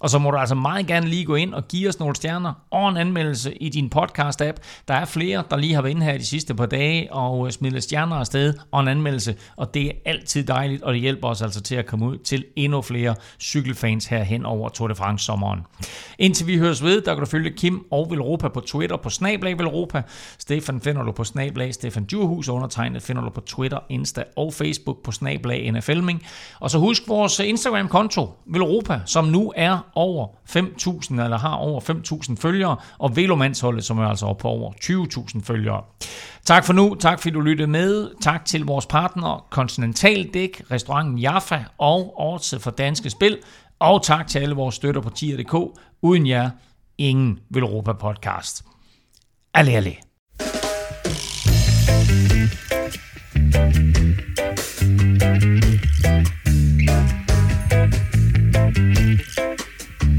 Og så må du altså meget gerne lige gå ind og give os nogle stjerner og en anmeldelse i din podcast-app. Der er flere, der lige har været inde her de sidste par dage og øh, smidt stjerner afsted og en anmeldelse. Og det er altid dejligt, og det hjælper os altså til at komme ud til endnu flere cykelfans her hen over Tour de France sommeren. Indtil vi høres ved, der kan du følge Kim og Velropa på Twitter på Snablag Velropa. Stefan finder du på Snablag Stefan Djurhus, og undertegnet finder du på Twitter, Insta og Facebook på Snablag NFLming. Og så husk vores Instagram-konto, Velropa, som nu er over 5.000, eller har over 5.000 følgere, og Velomandsholdet, som er altså oppe på over 20.000 følgere. Tak for nu, tak fordi du lyttede med. Tak til vores partner Continental Dæk, restauranten Jaffa og Årtid for Danske Spil. Og tak til alle vores støtter på tier.dk. Uden jer, ingen Velropa podcast. Alle, alle.